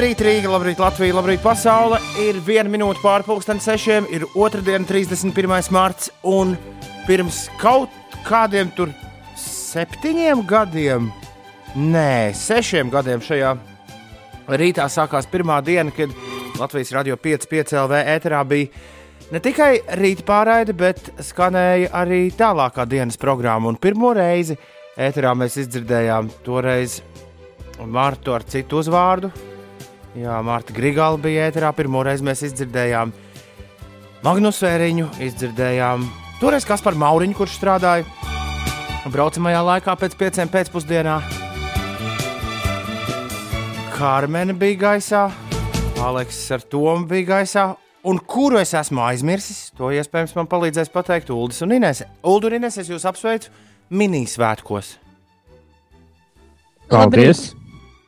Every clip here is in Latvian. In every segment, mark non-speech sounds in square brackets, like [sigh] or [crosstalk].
Labrīt, Rīga, labrīt, Latvija, labrīt, pasaule. Ir viena minūte pāri pusdienas sešiem, ir otrdiena, 31. mārts. Un pirms kaut kādiem tur septiņiem gadiem, nē, sešiem gadiem šajā rītā sākās pirmā diena, kad Latvijas radio 5,5 LV ēterā bija ne tikai rīta pārraide, bet skanēja arī tālākā dienas programma. Un pirmo reizi ēterā mēs izdzirdējām toreiz Martu ar citu uzvārdu. Jā, Marta Grigāla bija ēterā. Pirmo reizi mēs izdzirdējām Magnus Vēriņu, izdzirdējām toreiz Kaspar Mauriņu, kurš strādāja braucamajā laikā pēc pieciem pēcpusdienā. Kārmena bija gaisā, Aleksis ar Tomu bija gaisā. Un kuru es esmu aizmirsis, to iespējams man palīdzēs pateikt Uldis un Inês. Uldu un Inês, es jūs apsveicu minisvētkos. Paldies!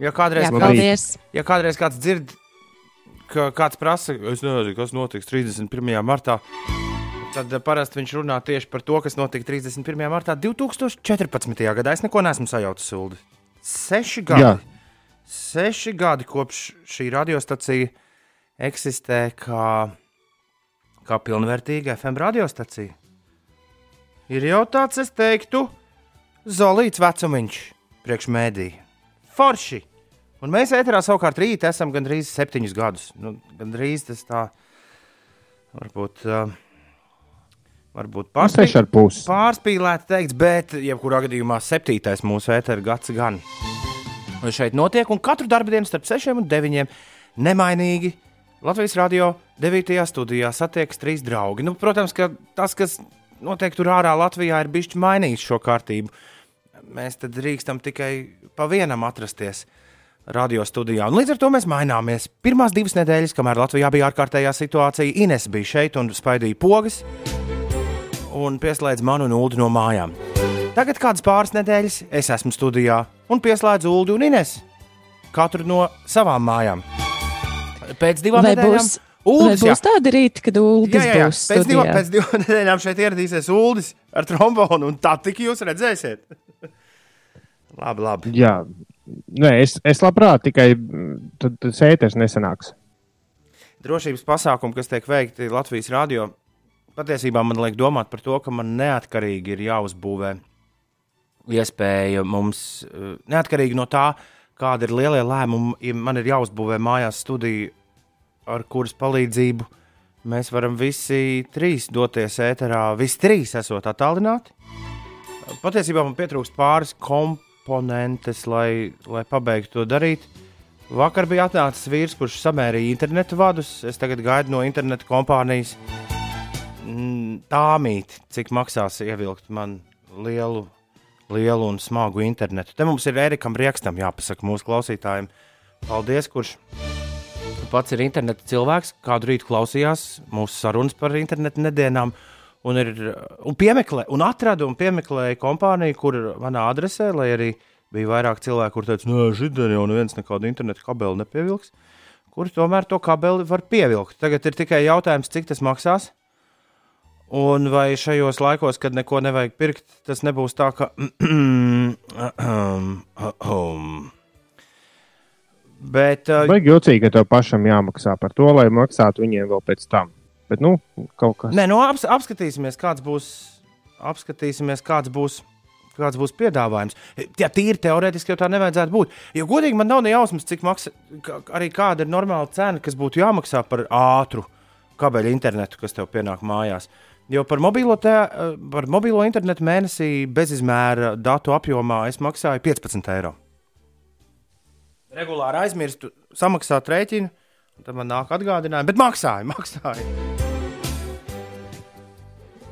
Ja kādreiz, Jā, paldies. ja kādreiz kāds dzird, ka kāds prasa, es nezinu, kas notiks 31. martā, tad eh, parasti viņš runā tieši par to, kas notika 31. martā 2014. gadā. Es neko neesmu sajaucis, Ulu. Seši gadi. Jā. Seši gadi kopš šī radiostacija eksistē kā, kā pilnvērtīga FM radiostacija. Ir jau tāds, es teiktu, zolīts vecumiņš priekš mēdī. Forši! Un mēs ēterā savukārt rīt esam gandrīz septiņus gadus. Nu, gandrīz tas tā varbūt. Uh, Varbūt Nu, pusi. pārspīlēti teikts, bet jebkurā gadījumā septītais mūsu ēteru gads gan. Un šeit notiek, un katru dienu starp 6 un 9 nemainīgi Latvijas radio 9. studijā satiekas trīs draugi. Nu, protams, ka tas, kas notiek tur ārā Latvijā, ir bijis mainījis šo kārtību. Mēs tad drīkstam tikai pa vienam atrasties radio studijā. Un līdz ar to mēs maināmies. Pirmās divas nedēļas, kamēr Latvijā bija ārkārtējā situācija, Ines bija šeit un spaidīja pogas un pieslēdz manu un Ulu no mājām. Tagad kādas pāris nedēļas es esmu studijā un pieslēdzu Ulu un Ines. Katru no savām mājām. Pēc divām Vai nedēļām būs, vai Uldis, jā. būs tāda rīta, kad Uldis Jā, jā, jā. būs Pēc, divām, pēc divām nedēļām šeit ieradīsies Uldis ar trombonu, un tā tik jūs redzēsiet. [laughs] labi, labi. Jā, Nē, es, es labprāt, tikai tad tas ēters nesanāks. Drošības pasākumi, kas tiek veikti Latvijas radio, patiesībā man liek domāt par to, ka man neatkarīgi ir jāuzbūvē iespēja mums, eh, neatkarīgi no tā, kāda ir lielie lēmumi, ja man ir jāuzbūvē mājās studija, ar kuras palīdzību mēs varam visi trīs doties ēterā, visi trīs esot attālināti. Patiesībā man pietrūkst pāris komponentes, lai, lai pabeigtu to darīt. Vakar bija atnācis vīrs, kurš samērīja internetu vadus. Es tagad gaidu no internetu kompānijas mm, tāmīt, cik maksās ievilkt man lielu, lielu un smagu internetu. Te mums ir Erikam Riekstam jāpasaka mūsu klausītājiem. Paldies, kurš pats ir interneta cilvēks, kādu rītu klausījās mūsu sarunas par internetu nedēļām. Un, ir, un, piemeklē, un atradu un piemeklēju kompāniju, kur manā adresē, lai arī bija vairāk cilvēku, kuriem teica, ka šodien jau neviens nekādu internetu kabeli nepievilks, kuri tomēr to kabeli var pievilkt. Tagad ir tikai jautājums, cik tas maksās. Un vai šajos laikos, kad neko nevajag pirkt, tas nebūs tā, ka. [clears throat] Bet, uh, Vajag jocīgi, ka tev pašam jāmaksā par to, lai maksātu viņiem vēl pēc tam. Bet, nu, kaut kas Nē, nu, aps, apskatīsimies, kāds būs, apskatīsimies, kāds būs, kāds būs piedāvājums. Jā, tīri teorētiski jau tā nevajadzētu būt. Jo godīgi man nav ne jausmas, cik maksā, arī kāda ir normāla cena, kas būtu jāmaksā par ātru kabeļu internetu, kas tev pienāk mājās. Jo par mobilo, te, par mobilo internetu mēnesī bezizmēra datu apjomā es maksāju 15 eiro. Regulāri aizmirstu samaksāt rēķinu, tad man nāk atgādinājumi, bet maksāju, maksāju.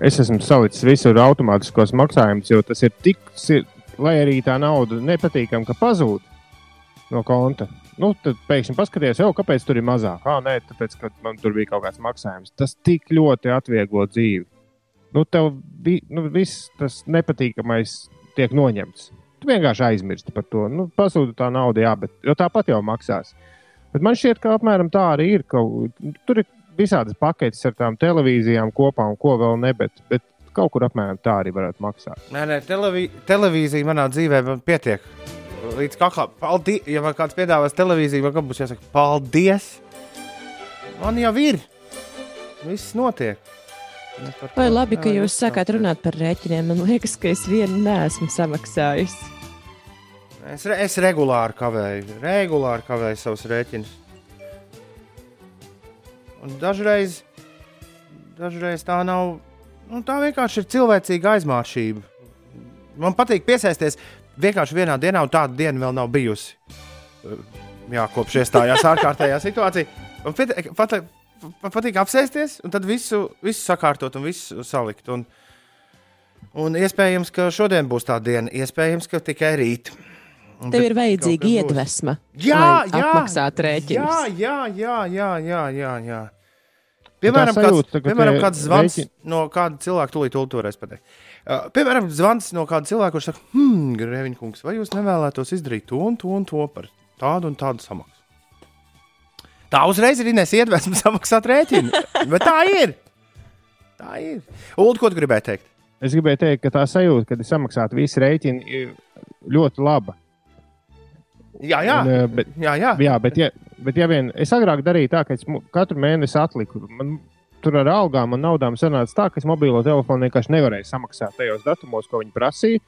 Es esmu salicis visur automātiskos maksājumus, jo tas ir tik, lai arī tā nauda nepatīkami, ka pazūd no konta. Nu, tad pēkšņi paskaties, jau kāpēc tur ir mazāk. Ah, nē, tāpēc, ka man tur bija kaut kāds maksājums. Tas tik ļoti atvieglo dzīvi. Nu, tev vi, nu, viss tas nepatīkamais tiek noņemts. Tu vienkārši aizmirsti par to. Nu, Pazūd tā nauda, jā, bet tāpat jau maksās. Bet man šķiet, ka apmēram tā arī ir. Ka, tur ir visādas paketes ar tām televīzijām kopā un ko vēl ne, bet, bet kaut kur apmēram tā arī varētu maksāt. Nē, nē, televī, televīzija manā dzīvē man pietiek. līdz kaklam. Paldies, ja man kāds piedāvās televīziju, man būs jāsaka, paldies. Man jau ir. Viss notiek. Par Vai labi, ka jūs sākāt runāt par rēķiniem? Man liekas, ka es vienu neesmu samaksājis. Es, es regulāri kavēju, regulāri kavēju savus rēķinus. Un dažreiz, dažreiz tā nav. Nu, tā vienkārši ir cilvēcīga aizmāršība. Man patīk piesaisties vienkārši vienā dienā, un tāda diena vēl nav bijusi. Jā, kopš iestājās ārkārtējā situācija. Man patīk, patīk apsēsties, un tad visu, visu sakārtot un visu salikt. Un, un iespējams, ka šodien būs tā diena, iespējams, ka tikai rīt. Un Tev ir vajadzīga iedvesma, Jā, jā, apmaksātu Jā, rēķinus. jā, jā, jā, jā, jā, jā. Piemēram, kāds, sajūta, ka piemēram kāds zvans rēķini- no kāda cilvēka, tūlīt to varēs pateikt. Uh, piemēram, zvans no kāda cilvēka, kurš saka, hmm, Grēviņ, kungs, vai jūs nevēlētos izdarīt to un to un to par tādu un tādu samaksu? Tā uzreiz ir Inês iedvesma [laughs] samaksāt rēķinu. Bet tā ir. Tā ir. Ulu, ko tu gribēji teikt? Es gribēju teikt, ka tā sajūta, kad ir samaksāta visi rēķini, ir ļoti laba. Jā, jā. Un, eh, bet, jā, jā. jā, bet, ja, bet ja vien es agrāk darīju tā, ka es katru mēnesi atliku, man tur ar algām un naudām sanāca tā, ka es mobilo telefonu vienkārši nevarēju samaksāt tajos datumos, ko viņi prasīja.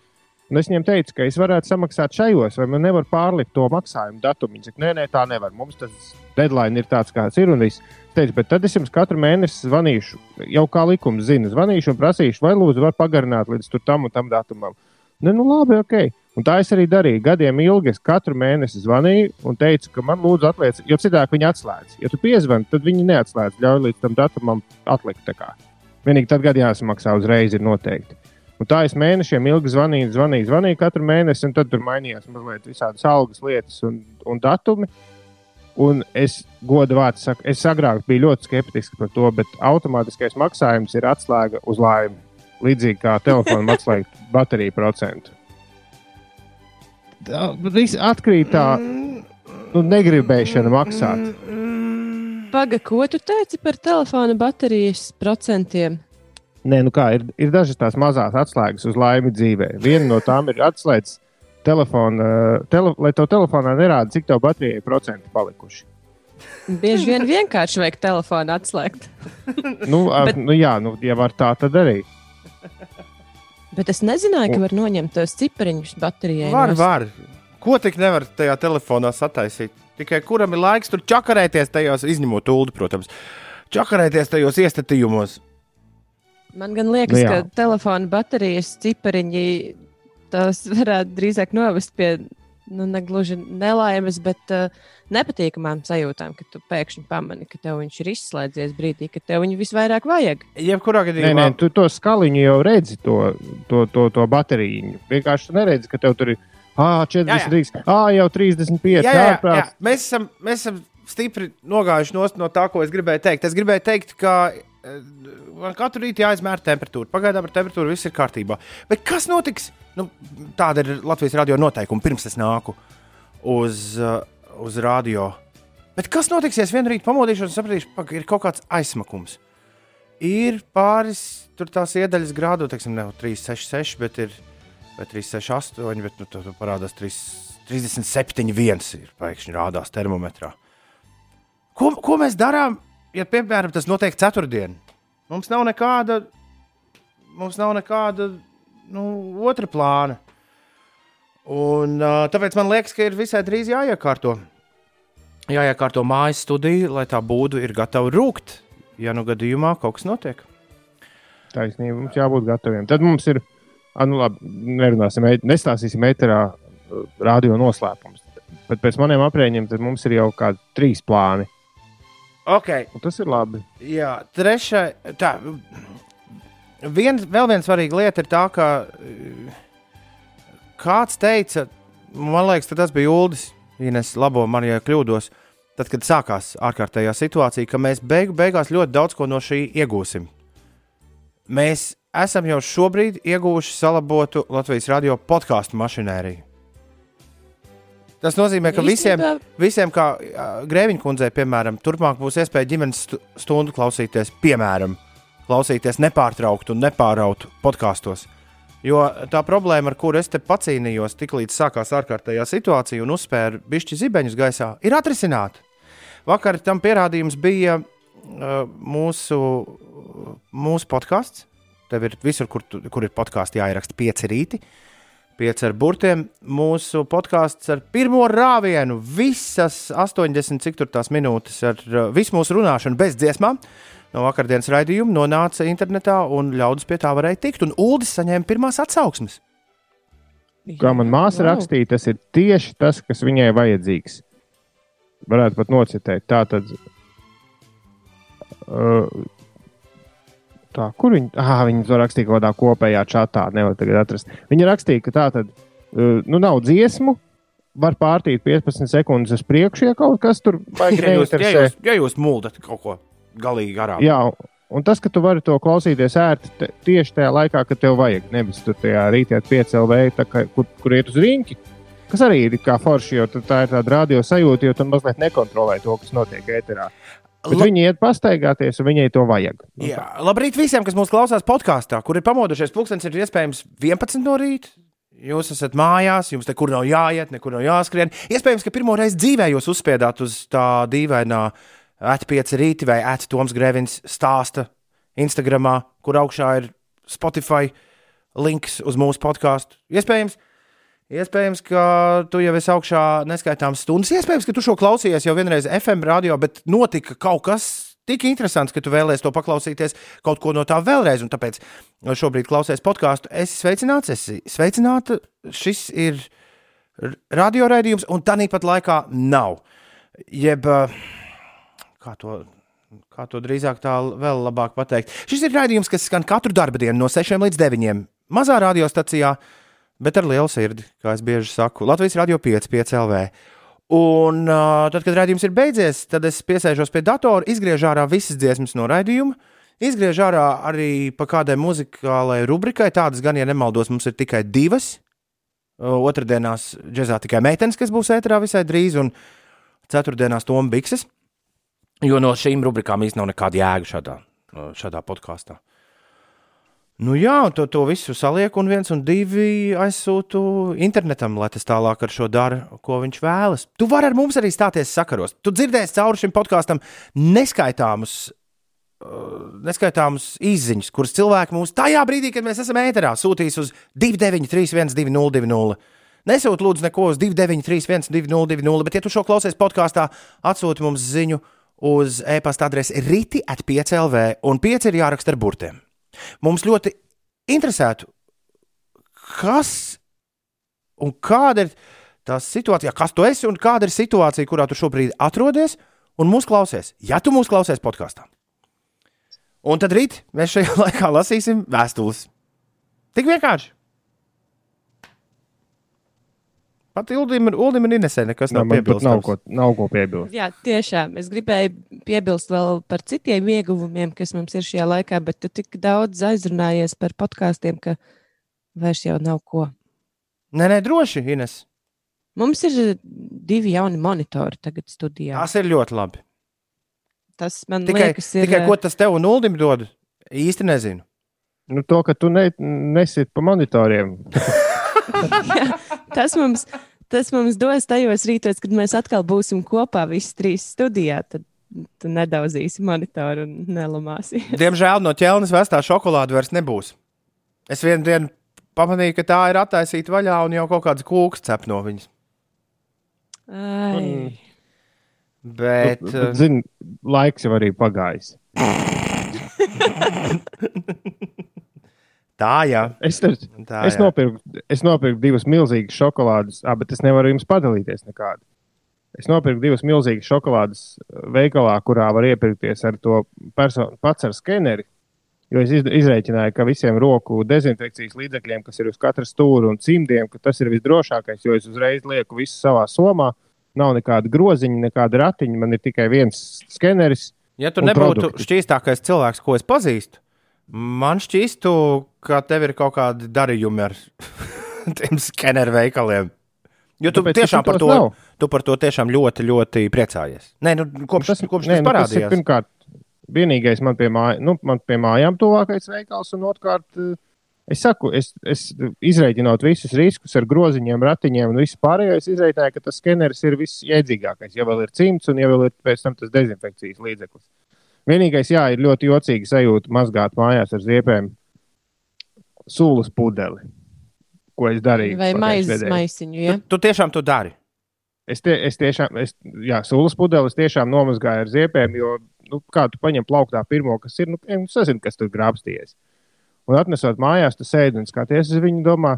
Un es viņiem teicu, ka es varētu samaksāt šajos, vai man nevar pārlikt to maksājumu datumu. Viņi saka, nē, nē, tā nevar. Mums tas deadline ir tāds, kāds ir. Un es teicu, bet tad es jums katru mēnesi zvanīšu, jau kā likums zina, zvanīšu un prasīšu, vai lūdzu, var pagarināt līdz tam un tam datumam. Ne, nu labi, ok. Un tā es arī darīju. Gadiem ilgi es katru mēnesi zvanīju un teicu, ka man lūdzu atliec, jo citādi viņi atslēdz. Ja tu piezvani, tad viņi neatslēdz, ļauj līdz tam datumam atlikt. Vienīgi tad, kad jāsamaksā uzreiz, ir noteikti. Un tā es mēnešiem ilgi zvanīju, zvanīju, zvanīju katru mēnesi, un tad tur mainījās mazliet visādas algas lietas un, un datumi. Un es godu vārdu saku, es agrāk biju ļoti skeptisks par to, bet automātiskais maksājums ir atslēga uz laimi. Līdzīgi kā telefonam atslēgt bateriju procentu. Viss atkrīt tā nu, negribēšana maksāt. Paga, ko tu teici par telefona baterijas procentiem? Nē, nu kā, ir, ir dažas tās mazas atslēgas uz laimi dzīvē. Viena no tām ir atslēgas telefona, tele, lai to telefonā nerāda, cik tev baterijai procenti palikuši. Bieži vien vienkārši vajag telefonu atslēgt. Nu, Bet- Bet... nu, jā, nu, ja var tā, tad arī. [laughs] Bet es nezināju, ka var noņemt tos cipariņus baterijai. Var, nost. var. Ko tik nevar tajā telefonā sataisīt? Tikai kuram ir laiks tur čakarēties tajos, izņemot ulu, protams, čakarēties tajos iestatījumos. Man gan liekas, Nu, ka jā. telefona baterijas cipariņi tās varētu drīzāk novest pie nu, ne gluži nelaimes, bet uh, nepatīkamām sajūtām, kad tu pēkšņi pamani, ka tev viņš ir izslēdzies brīdī, kad tev viņu visvairāk vajag. Jebkurā Nē, gadījumā, nē, tu to skaliņu jau redzi, to, to, to, to bateriju. Vienkārši tu neredzi, ka tev tur ir ah, 43, ah, jau 35, jā, jā, jā, jā. Mēs, esam, mēs esam stipri nogājuši no tā, ko es gribēju teikt. Es gribēju teikt, ka eh, man katru rītu jāizmēra temperatūra. Pagaidām ar temperatūru viss ir kārtībā. Bet kas notiks? Nu, tāda ir Latvijas radio noteikuma pirms es nāku uz, uh, uz radio. Bet kas notiks, ja vienā rītā pamodīšos un sapratīšu, ka ir kaut kāds aizsmakums? Ir pāris tās iedaļas grādu, teiksim, ne 366, bet ir vai 368, bet nu, tur parādās 3, 37, 1 ir pēkšņi rādās termometrā. Ko, ko mēs darām, ja, piemēram, tas notiek ceturtdien? Mums nav nekāda, mums nav nekāda nu, otra plāna. Un, uh, tāpēc man liekas, ka ir visai drīz jāiekārto. Jāiekārto mājas studija, lai tā būtu ir gatava rūkt, ja nu gadījumā kaut kas notiek. Taisnība, mums jābūt gataviem. Tad mums ir, ah, nu labi, nerunāsim, nestāstīsim metrā radio noslēpumus. Bet pēc maniem aprēķiniem mums ir jau kādi trīs plāni. Okay. Un tas ir labi. Jā, trešā. Tā, vien, vēl viena svarīga lieta ir tā, ka eh, kāds teica, man liekas, ka tas bija Uldis, Ines, labo man, ja kļūdos, tad, kad sākās ārkārtējā situācija, ka mēs beigu, beigās ļoti daudz ko no šī iegūsim. Mēs esam jau šobrīd ieguvuši salabotu Latvijas radio podkāstu mašinēriju. Tas nozīmē, ka visiem, visiem kā Grēviņa kundzei, piemēram, turpmāk būs iespēja ģimenes stu- stundu klausīties, piemēram, klausīties nepārtraukti un nepārautu podkāstos. Jo tā problēma, ar kuru es te pacīnījos, tiklīdz sākās ārkārtējā situācija un uzspēra bišķi zibeņus gaisā, ir atrisināta. Vakar tam pierādījums bija uh, mūsu, mūsu podkāsts. Tev ir visur, kur, kur ir podkāsts, jāieraksta pieci rīti. Pieci ar burtiem. Mūsu podkāsts ar pirmo rāvienu, visas 80 cik tur tās minūtes ar uh, visu mūsu runāšanu bez dziesmām. No vakardienas raidījuma nonāca internetā, un ļaudis pie tā varēja tikt. Un Uldis saņēma pirmās atsauksmes. Kā man māsa Wow. rakstīja, tas ir tieši tas, kas viņai vajadzīgs. Varētu pat nocitēt. Tā tad. Uh, tā, kur viņi? Ah, viņi to rakstīja kaut kādā kopējā čatā. Nevar tagad atrast. Viņa rakstīja, ka tā tad uh, nu, nav dziesmu. Var pārtīt 15 sekundes uz priekšu, ja kaut kas tur vajag [laughs] Ja jūs, ja neinteresē. jūs, ja jūs muldat kaut ko galīgi garām, Jā, un tas, ka tu vari to klausīties ērti tieši tajā laikā, kad tev vajag. Nevis tur tajā rītā piecēlē, kur, kur iet uz rīņķi. Kas arī ir kā forši, jo tā ir tāda radio sajūta, jo tu mazliet nekontrolē to, kas notiek ēterā. Bet La- viņi iet pastaigāties, un viņai to vajag. Nu, Jā, labrīt visiem, kas mūs klausās podkāstā, kur ir pamodušies. Pūkstens ir iespējams 11 no rīta. Jūs esat mājās, jums nekur nav jāiet, nekur nav jāskrien. Iespējams, ka pirmo reizi dzīvē jūs uzspiedāt uz tā dīvainā atpieci rīti vai ati Toms Grēvins stāsta Instagramā, kur augšā ir Spotify links uz mūsu podkāstu. Iespējams, Iespējams, ka tu jau esi augšā neskaitāmas stundas. Iespējams, ka tu šo klausījies jau vienreiz FM radio, bet notika kaut kas tik interesants, ka tu vēlēsies to paklausīties kaut ko no tā vēlreiz. Un tāpēc šobrīd klausies podkāstu. Es sveicināts, esi sveicināta. Šis ir r- radioraidījums, un tā nīpat laikā nav. Jeb, eh, kā to, kā to drīzāk tā vēl labāk pateikt. Šis ir raidījums, kas skan katru dienu no 6 līdz 9. Mazā radiostacijā, bet ar lielu sirdi, kā es bieži saku. Latvijas radio 5, 5 LV. Un uh, tad, kad raidījums ir beidzies, tad es piesēžos pie datora, izgriežu ārā visas dziesmas no raidījuma. Izgriežu ārā arī pa kādai muzikālai rubrikai. Tādas gan, ja nemaldos, mums ir tikai divas. Uh, Otradienās džēzā tikai meitenes, kas būs ēterā visai drīz, un ceturtdienās Toms Bikses. Jo no šīm rubrikām īstenībā nav nekāda jēga šādā, šādā podkāstā. Nu jā, to, to visu salieku, un viens un divi aizsūtu internetam, lai tas tālāk ar šo dara, ko viņš vēlas. Tu vari ar mums arī stāties sakaros. Tu dzirdēsi cauri šim podkāstam neskaitāmus, uh, neskaitāmus izziņas, kuras cilvēki mums tajā brīdī, kad mēs esam ēterā, sūtīs uz 293, 202. Nesūti lūdzu neko uz 293, 202, bet, ja tu šo klausies podkāstā, atsūti mums ziņu uz e-pasta adresi rīti at 5LV, un 5 ir jāraksta ar burtiem. Mums ļoti interesētu, kas un kāda ir tā situācija, kas tu esi un kāda ir situācija, kurā tu šobrīd atrodies un mūs klausies. Ja tu mūs klausies podkāstā, un tad rīt mēs šajā [laughs] laikā lasīsim vēstules. Tik vienkārši. Pat Uldim ir, Uldim ir Inesē, nekas Nav, nav pat nav, piebilstams. ko, nav ko piebilst. Jā, tiešām. Es gribēju piebilst vēl par citiem ieguvumiem, kas mums ir šajā laikā, bet tu tik daudz aizrunājies par podkāstiem, ka vairs jau nav ko. Nē, nē, droši, Ines. Mums ir divi jauni monitori tagad studijā. Tas ir ļoti labi. Tas man Tikai, liekas, ir. tikai ko tas tev un Uldim dod, īsti nezinu. Nu, to, ka tu ne, nesit pa monitoriem. [laughs] [laughs] tas, mums, tas mums dos tajos rītos, kad mēs atkal būsim kopā, visi trīs studijā. Tad tu nedauzīsi monitoru un nelamāsi. [laughs] Diemžēl no ķelnes vestā šokolāde vairs nebūs. Es vienu dienu pamanīju, ka tā ir attaisīta vaļā un jau kaut kāds kūks cep no viņas. Ai. Bet, Tu- uh, tu Zini, laiks jau arī pagājis. [laughs] tā, jā. Es, te, Tā, es, jā. nopirku, es nopirku divas milzīgas šokolādes, ah, bet es nevaru jums padalīties nekādu. Es nopirku divas milzīgas šokolādes eh, veikalā, kurā var iepirkties ar to personu pats ar skeneri. Jo es iz- izreikināju, ka visiem roku dezinfekcijas līdzekļiem, kas ir uz katra stūra un cimdiem, ka tas ir visdrošākais, jo es uzreiz lieku visu savā somā. Nav nekāda groziņa, nekāda ratiņa, man ir tikai viens skeneris. Ja tu nebūtu produkti. šķīstākais cilvēks, ko es pazīstu, man šķīstu, ka tev ir kaut kādi darījumi ar [laughs] tiem skeneru veikaliem. Jo tu Tāpēc, tiešām par to, nav. tu par to tiešām ļoti, ļoti priecājies. Nē, nu, kopš tas, kopš nē, tas nu, tas ir parādījās. pirmkārt, vienīgais man pie, māj, nu, man pie mājām tuvākais veikals, un otrkārt, eh, Es saku, es, es izreikinot visus riskus ar groziņiem, ratiņiem un visu pārējo, es izreikināju, ka tas skeneris ir visjēdzīgākais. Ja vēl ir cimds un ja vēl ir pēc tam tas dezinfekcijas līdzeklis. Vienīgais, jā, ir ļoti jocīgi sajūta mazgāt mājās ar ziepēm sūlas pudeli, ko es darīju. Vai maizes maisiņu, ja? Tu, tu tiešām to dari? Es, tie, es tiešām, es, jā, sūlas pudeles tiešām nomazgāju ar ziepēm, jo, nu, kā tu paņem plauktā pirmo, kas ir, nu, nu sazini, kas tur grābsties. Un atnesot mājās, tu sēdi un skaties uz viņu, domā,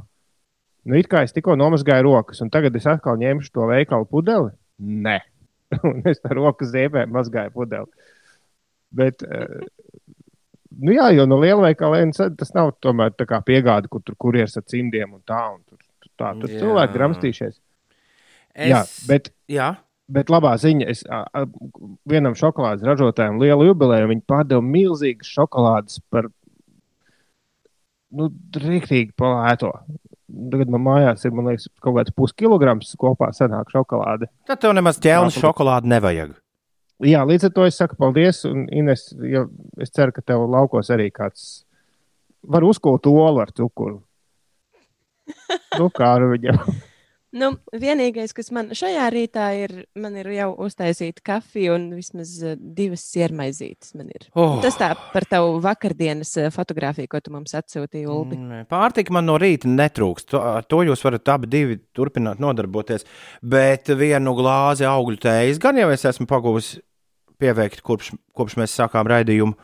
nu, it kā es tikko nomazgāju rokas, un tagad es atkal ņemšu to veikalu pudeli. Nē, [laughs] un es ar rokas ziepēm mazgāju pudeli. Bet, eh, nu jā, jo no lielveikaliem tas nav tomēr tā kā piegāde, kur tur kurjeras ar cimdiem un tā, un tur, tā, tur jā. cilvēki gramstīšies. Es... Jā, bet, jā. bet labā ziņa, es vienam šokolādes ražotājam lielu jubileju, viņi pārdeva milzīgas šokolādes par nu, rīktīgi palēto. Tagad man mājās ir liekas, kaut kāds puskilograms kopā sanāk šokolāde. Tad tev nemaz ķēniņa šokolādi nevajag. Jā, līdz ar to es saku paldies. Un, Ines, ja es ceru, ka tev laukos arī kāds var uzkult olu ar cukuru. [laughs] nu, kā ar viņu. Nu, vienīgais, kas man šajā rītā ir, man ir jau uztaisīta kafija un vismaz uh, divas siermaizītes. Oh. Tas tā par tavu vakardienas uh, fotografiju, ko tu mums atsūtīji, Ulbi. Mm, pārtika man no rīta netrūkst. To, to jūs varat abi divi turpināt nodarboties. Bet vienu glāzi augļu tējas gan jau es esmu pagūvis pieveikt, kopš, kopš mēs sākām raidījumu.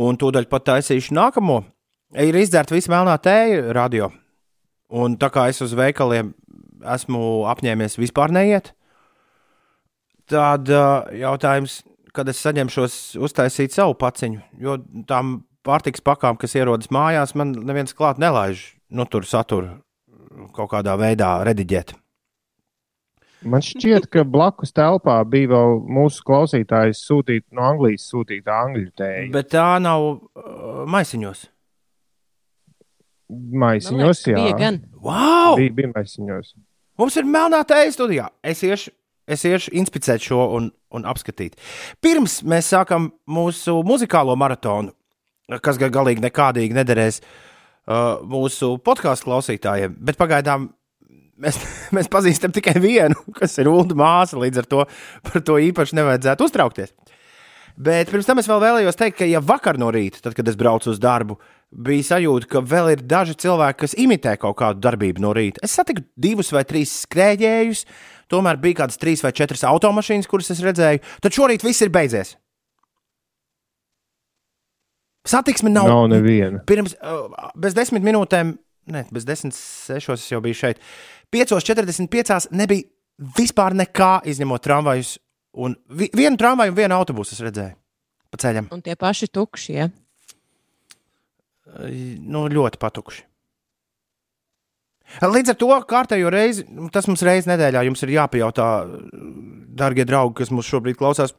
Un tūdaļ pat taisīšu nākamo. Ir izdzerta visa melnā tēja radio. Un tā kā es uz veikaliem esmu apņēmies vispār neiet. Tad jautājums, kad es saņemšos uztaisīt savu paciņu, jo tām pārtiks pakām, kas ierodas mājās, man neviens klāt nelaiž nu, tur saturu kaut kādā veidā rediģēt. Man šķiet, ka blakus telpā bija vēl mūsu klausītājs sūtīt, no Anglijas sūtīta angļu tēja. Bet tā nav uh, maisiņos. Maisiņos, jā. Bija gan. Wow! Bija, bija maisiņos. Mums ir melnā tēja studijā. Es iešu, es iešu inspicēt šo un, un apskatīt. Pirms mēs sākam mūsu muzikālo maratonu, kas gan galīgi nekādīgi nederēs uh, mūsu podkāstu klausītājiem, bet pagaidām mēs, [laughs] mēs pazīstam tikai vienu, kas ir Ulu māsa. Līdz ar to par to īpaši nevajadzētu uztraukties. Bet pirms tam es vēl vēlējos teikt, ka, ja vakar no rīta, tad, kad es braucu uz darbu, bija sajūta, ka vēl ir daži cilvēki, kas imitē kaut kādu darbību no rīta. Es satiku divus vai trīs skrējējus, tomēr bija kādas trīs vai četras automašīnas, kuras es redzēju. Tad šorīt viss ir beidzies. Satiksme nav. Nav neviena. Pirms, uh, bez desmit minūtēm, ne, bez desmit sešos es jau biju šeit. 5.45. nebija vispār nekā izņemot tramvajus. Un vi, vienu tramvaju un vienu autobusu es redzēju pa ceļam. Un tie paši tukšie. Ja? Nu, ļoti patukši. Līdz ar to kārtējo reizi, tas mums reizes nedēļā jums ir jāpajautā, darbie draugi, kas mums šobrīd klausās,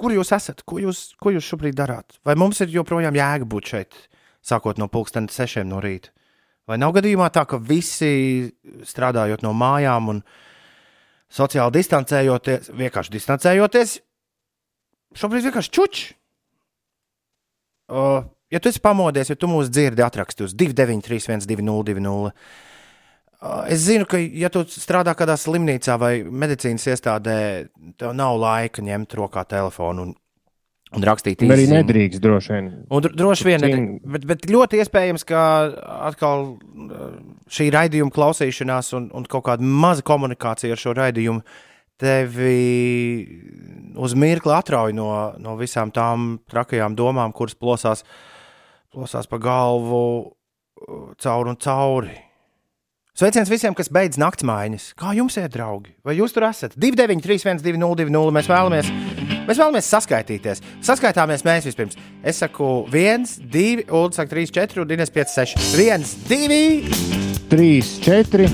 kur jūs esat, ko jūs, ko jūs šobrīd darāt? Vai mums ir joprojām jēga būt šeit, sākot no pulkstenes sešiem no rīta? Vai nav gadījumā tā, ka visi strādājot no mājām un sociāli distancējoties, vienkārši distancējoties, šobrīd vienkārši čuči? Uh, ja tu esi pamodies, ja tu mūs dzirdi, atraksti uz 293, 202. Es zinu, ka, ja tu strādā kādā slimnīcā vai medicīnas iestādē, tev nav laika ņemt rokā telefonu un, un rakstīt īsi. Arī nedrīkst, droši vien. Un droši vien, nedrīkst, bet, bet ļoti iespējams, ka atkal uh, šī raidījuma klausīšanās un, un kaut kāda maza komunikācija ar šo raidījumu tevi uz mirkli atrauj no, no visām tām trakajām domām, kuras plosās uh, plosās pa galvu uh, cauri un cauri. Sveiciens visiem, kas beidz naktsmaiņas. Kā jums ir, draugi? Vai jūs tur esat? 293, 202, mēs vēlamies, mēs vēlamies saskaitīties. Saskaitāmies mēs vispirms. Es saku, 1, 2, Ulu saka, 3, 4, un Dienas 5, 6. 1, 2, 3, 4,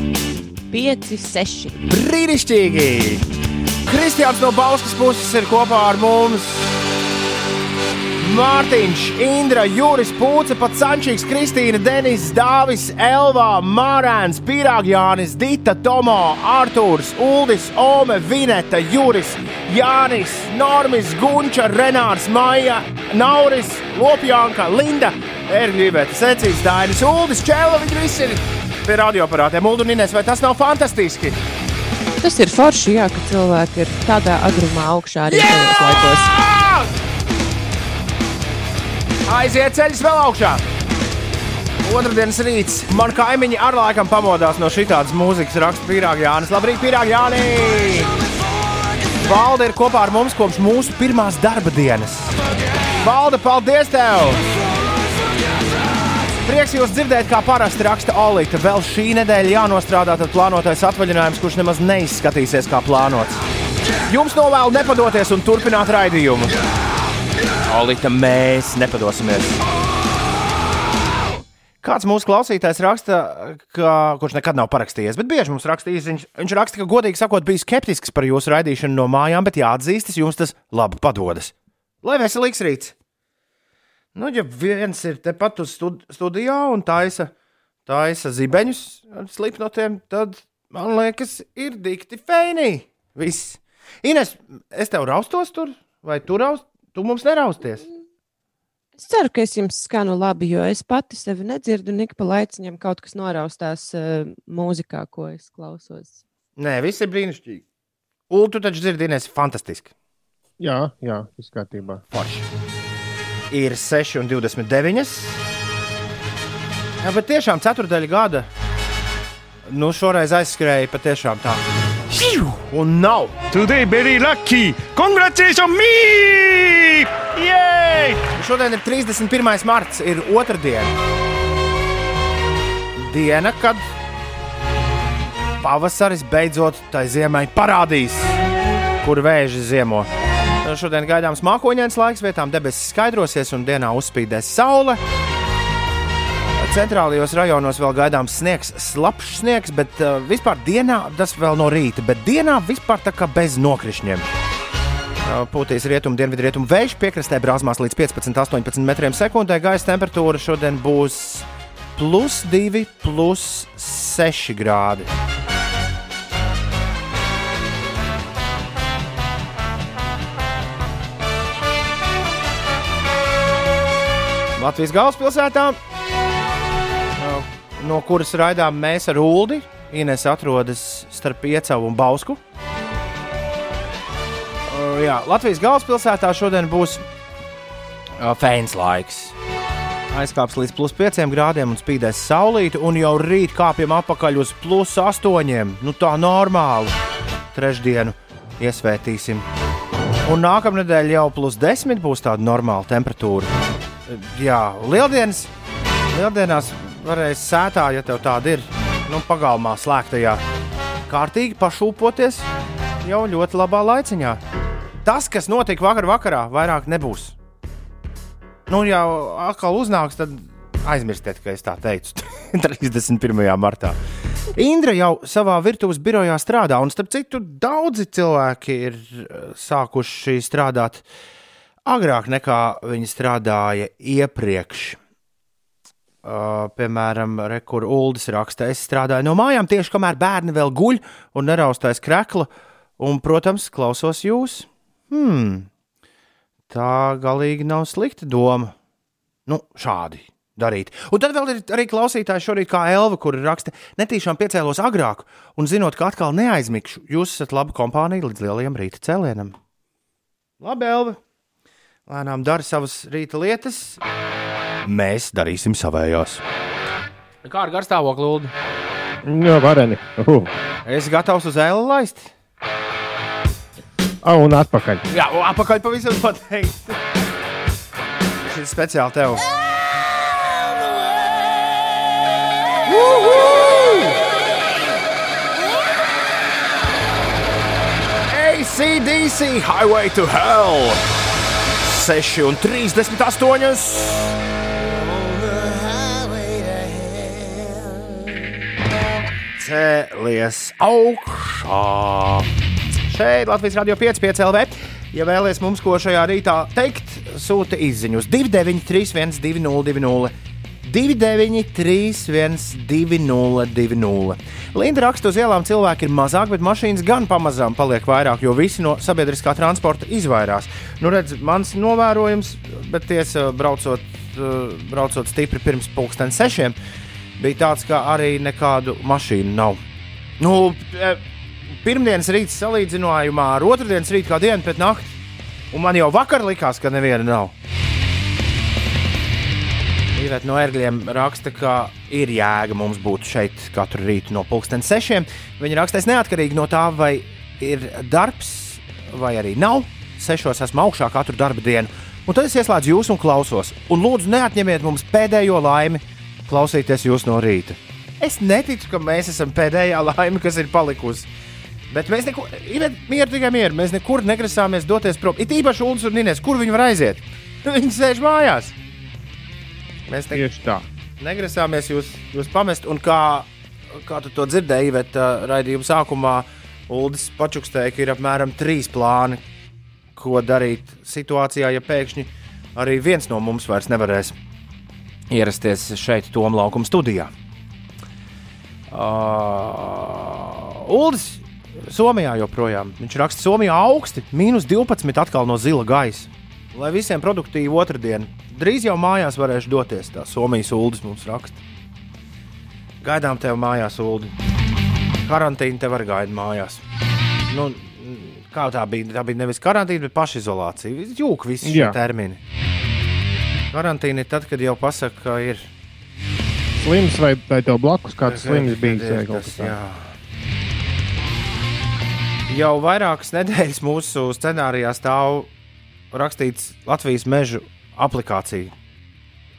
5, 6. Brīnišķīgi! Kristiāns no Bauskas puses ir kopā ar mums. Mārtiņš, Indra, Juris, Pūce, pats Sančīgs, Kristīna, Denis, Dāvis, Elvā, Mārēns, Pīrāgjānis, Dita, Tomo, Artūrs, Uldis, Ome, Vineta, Juris, Jānis, Normis, Gunča, Renārs, Maija, Nauris, Lopjānka, Linda, Erģīvēta, Secīts, Dainis, Uldis, Čēla, viņi visi ir pie radioaparātiem. Uldu un Ines, vai tas nav fantastiski? Tas ir forši, jā, ka cilvēki ir tādā agrumā augšā arī šajos laikos. Aiziet ceļš vēl augšā! Otradienas rīts. Man kaimiņi ar laikam pamodās no šādas mūzikas, raksta Pīrāga Jānis. Labrīt, Pīrāga Jānis! Valde ir kopā ar mums kopš mūsu pirmās darba dienas. Valde, paldies tev! Prieks jūs dzirdēt, kā parasti raksta Olīte. Vēl šī nedēļa jānostrādā tad plānotais atvaļinājums, kurš nemaz neizskatīsies kā plānots. Jums novēlu nepadoties un turpināt raidījumu. Olīte, mēs nepadosimies. Kāds mūsu klausītājs raksta, ka, kurš nekad nav parakstījies, bet bieži mums rakstījis, viņš, viņš raksta, ka, godīgi sakot, bija skeptisks par jūsu raidīšanu no mājām, bet jāatzīstas, jums tas labi padodas. Lai veselīgs rīts! Nu, ja viens ir tepat uz stud studijā un taisa, taisa zibeņus ar slipnotiem, tad man liekas, ir dikti fēnī. Viss. Ines, es tev raustos tur, vai tu raust? Tu mums nerausties. Es ceru, ka es jums skanu labi, jo es pati sevi nedzirdu, un ik pa laiciņam kaut kas noraustās uh, mūzikā, ko es klausos. Nē, viss ir brīnišķīgi. Ulu, tu taču dzirdi, Ines, fantastiski. Jā, jā, viss kārtībā. Forši. Ir 6 un 29. Jā, bet tiešām ceturdaļa gada. Nu, šoreiz aizskrēja patiešām tā. Un nav. Today very lucky! Congratulations me! Yay! Šodien ir 31. marts, ir otrdiena. Diena, kad pavasaris beidzot tai ziemai parādīs, kur vēži ziemo. Šodien gaidāms mākoņdienas laiks, vietām debesis skaidrosies un dienā uzspīdēs saule. Centrālajos rajonos vēl gaidāms sniegs, slapjš sniegs, bet uh, vispār dienā tas vēl no rīta, bet dienā vispār tā kā bez nokrišņiem. Uh, Pūtīs rietumu, dienvidu rietumu vējš, piekrastē brāzmās līdz 15-18 metriem sekundē. Gaisa temperatūra šodien būs plus 2, plus 6 grādi. Latvijas galvaspilsētā, no kuras raidām mēs ar Uldi. Ines atrodas starp Iecavu un Bausku. Uh, jā, Latvijas galvaspilsētā šodien būs uh, fēns laiks. Aizkāps līdz plus 5 grādiem un spīdēs saulīti, un jau rīt kāpjam atpakaļ uz plus 8. Nu tā normāli. Trešdienu iesvētīsim. Un nākamā nedēļa jau plus 10 būs tāda normāla temperatūra. Jā, lieldienas. Lieldienās varēs sētā, ja tev tāda ir, nu, pagalmā slēgtajā, kārtīgi pašūpoties jau ļoti labā laiciņā. Tas, kas notika vakar vakarā, vairāk nebūs. Nu, jau atkal uznāks, tad aizmirstiet, ka es tā teicu [laughs] 31. martā. Indra jau savā virtuves birojā strādā, un starp citu, daudzi cilvēki ir eh, sākuši strādāt agrāk nekā viņi strādāja iepriekš. Uh, piemēram, Rekur Uldis raksta, es strādāju no mājām tieši kamēr bērni vēl guļ un neraustais krekla, un, protams, klausos jūs. Hmm, tā galīgi nav slikta doma. Nu, šādi darīt. Un tad vēl ir arī klausītāji šorīt, kā Elva, kur raksta, netīšām piecēlos agrāk, un zinot, ka atkal neaizmigšu, jūs esat laba kompānija līdz lielajam rīta cēlienam. Labi, Elva! Lēnām dara savas rīta lietas. Mēs darīsim savējos. Kā ar garstāvokli, Lūdzu? Jā, vareni. Uh. Es gatavs uz ēlu laist. Ah, un atpakaļ. Jā, un apakaļ pavisam noteikti. Šis ir speciāli tev. ACDC Highway to Hell 6 un 38. Cēlies augšā. Šeit Latvijas Rādio 5, 5 LV. Ja vēlaties mums ko šajā rītā teikt, sūta izziņu uz 293, 202, 293, 202. Linda raksta, uz ielām cilvēki ir mazāk, bet mašīnas gan pamazām paliek vairāk, jo visi no sabiedriskā transporta izvairās. Nu, redz, mans novērojums, bet tiesa braucot uh, braucot stipri pirms pulksten sešiem, bija tāds, ka arī nekādu mašīnu nav. Nu, eh, pirmdienas rīts salīdzinājumā ar otrdienas rītu kā dienu pēc nakti, un man jau vakar likās, ka neviena nav. Iveta no ērgļiem raksta, ka ir jēga mums būt šeit katru rītu no pulksten sešiem. Viņa rakstīs neatkarīgi no tā, vai ir darbs vai arī nav. Sešos esmu augšā katru darba dienu, un tad es ieslēdzu jūs un klausos. Un lūdzu, neatņemiet mums pēdējo laimi klausīties jūs no rīta. Es neticu, ka mēs esam pēdējā laime, kas ir palikusi. Bet mēs nekur, ir mieru tikai mieru. Mēs nekur negrasāmies doties prom. It īpaši Ulas un Nīnes, kur viņi var aiziet? [laughs] Viņi sēž mājās. Mēs ne, Tieši tā. negrasāmies jūs, jūs pamest. Un kā, kā tu to dzirdēji, bet uh, raidījuma sākumā Ulas pačukstēja, ka ir apmēram trīs plāni, ko darīt situācijā, ja pēkšņi arī viens no mums vairs nevarēs ierasties šeit, Tomā laukuma studijā. Uh, Uldis Somijā joprojām. Viņš raksta, Somijā augsti, minus 12 atkal no zila gaisa. Lai visiem produktīvi otrdienu. Drīz jau mājās varēšu doties. Tā Somijas Uldis mums raksta. Gaidām tevi mājās, Uldi. Karantīna tev arī gaida mājās. Nu, kā tā bija? Tā bija nevis karantīna, bet pašizolācija. Jūka visi šie termini. Karantīna ir tad, kad jau pasaka, ka ir Slims vai, vai tev blakus kāds slims bijis? Ir vai kaut tas, jā. Jau vairākas nedēļas mūsu scenārijā stāv rakstīts Latvijas meža aplikācija.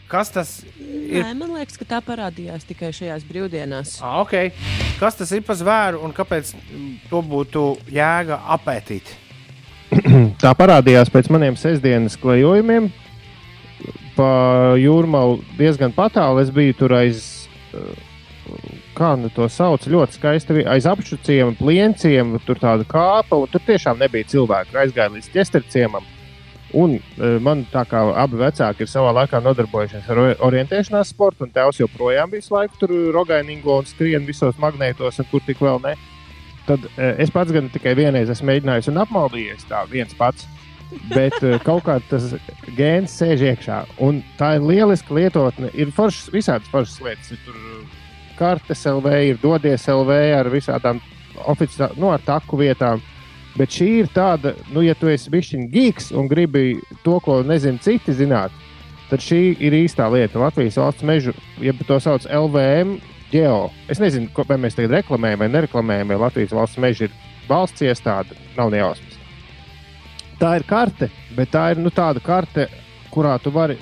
Kas tas ir? Nē, man liekas, ka tā parādījās tikai šajās brīvdienās. Ah, okay. Kas tas ir par zvēru un kāpēc to būtu jēga apētīt? [clears throat] Tā parādījās pēc maniem sestdienas klejojumiem. Pa jūrmālu diezgan patālu. Es biju tur aiz, eh, kā nu to sauc, ļoti skaisti. Aiz apšuciem, plienciem, tur tāda kāpa, un tur tiešām nebija cilvēku. Aizgāju līdz ķesterciemam. Un eh, man tā kā abi vecāki ir savā laikā nodarbojušies ar ori- orientēšanās sportu, un tēvs joprojām visu laiku tur rogainīgo un skrien visos magnētos, un kur tik vēl ne. Tad eh, es pats gan tikai vienreiz esmu mēģinājis un apmaldījies tā viens pats. Bet eh, kaut kā tas gēns sēž iekšā. Un tā ir lieliska lietotne. Ir foršas, visādas foršas lietas. Ir tur kartes LV, ir dodies LV ar visādām oficiālām, nu, ar taku vietām. Bet šī ir tāda, nu, ja tu esi bijis geeks un gribi to, ko nezinu citi zināt, tad šī ir īstā lieta. Latvijas valsts meža, ja to sauc LVM, Geo. Es nezinu, ko, vai mēs tagad reklamējam vai nereklamējam, jo Latvijas valsts meža ir valsts iestāde, nav ne jausmas. Tā ir karte, bet tā ir nu, tāda karte, kurā tu vari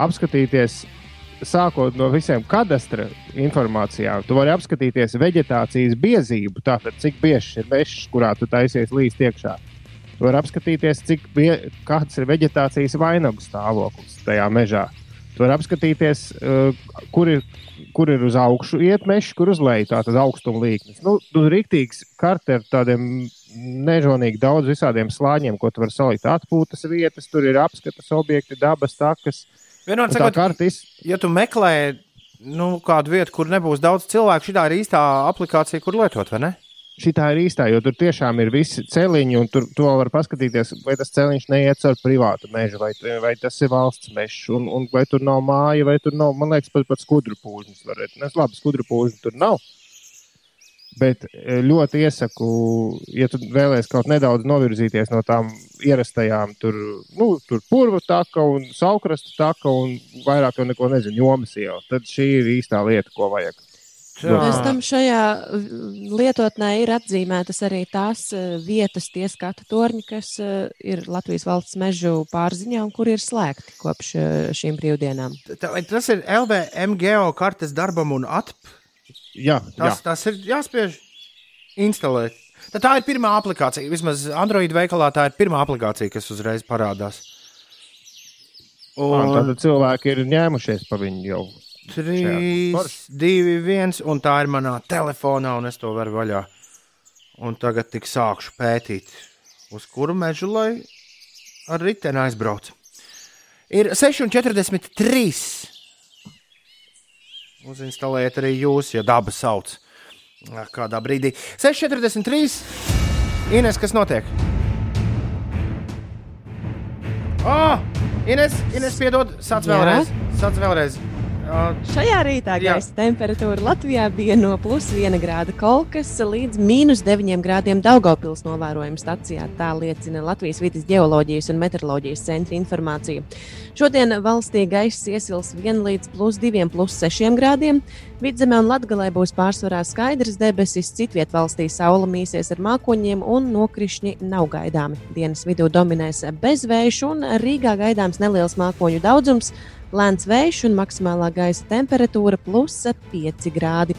apskatīties. Sākot no visiem kadastra informācijām, tu vari apskatīties vegetācijas biezību. Tātad, cik bieži ir mežs, kurā tu taisies līdz iekšā. Tu vari apskatīties, cik bie, kāds ir vegetācijas vainagu stāvoklis tajā mežā. Tu vari apskatīties, uh, kur, ir, kur ir uz augšu iet mežs, kur uz leju tātad augstuma līknes. Nu, nu rīktīgs karte ar tādiem nežonīgi daudz visādiem slāņiem, ko tu vari salikt atpūtas vietas, tur ir apskates objekti, dabas takas. Vienmēr sakot, karte iz... ja tu meklē nu, kādu vietu, kur nebūs daudz cilvēku, šī ir īstā aplikācija, kur lietot, vai ne? Šī ir īstā, jo tur tiešām ir visi celiņi, un tur to var paskatīties, vai tas celiņš neiet caur privātu mežu, vai, vai tas ir valsts mežs, un, un vai tur nav māja, vai tur nav, man liekas, pat, pat skudru pūžņus. Labi, skudru pūžņu tur nav. Bet e, ļoti iesaku, ja tu vēlēsies kaut nedaudz novirzīties no tām ierastajām, tur, nu, tur purva taka un saukrastu taka, un vairāk jau neko nezinu, jomas jau. Tad šī ir īstā lieta, ko vajag. Pēc tam šajā lietotnē ir atzīmētas arī tās eh, vietas, tie skatu torņi, kas eh, ir Latvijas valsts mežu pārziņā un kur ir slēgti kopš šīm brīvdienām. Tas ir LVM geokartes darbam un atp. Jā, Tas, jā. tas ir jāspiež instalēt. Tad tā ir pirmā aplikācija. Vismaz Android veikalā tā ir pirmā aplikācija, kas uzreiz parādās. Un tad cilvēki ir ņēmušies pa viņu jau. 3, Forši. 2, 1, un tā ir manā telefonā, un es to varu vaļā. Un tagad tik sākšu pētīt, uz kuru mežu lai ar riteni aizbrauc. Ir 6,43. Uzinstalējiet arī jūs, ja daba sauc. Kādā brīdī 6,43. Ines, kas notiek? Ah! Ines, Ines piedod, sāc vēlreiz. Sāc vēlreiz. Šajā rītā gaisa temperatūra Latvijā bija no plus 1 grāda kolkas līdz mīnus 9 grādiem Daugopils novērojuma stacijā. Tā liecina Latvijas vidas geoloģijas un meteoroloģijas centra informācija. Šodien valstī gaiss iesils 1 līdz plus 2, plus 6 grādiem. Vidzemē un Latgalē būs pārsvarā skaidrs debesis, citviet valstī saule mīsies ar mākoņiem un nokrišņi nav gaidāmi. Dienas vidū dominēs bezvējš un Rīgā gaidāms neliels mākoņu daudzums. Lēns vējš un maksimālā gaisa temperatūra plus 5 grādi.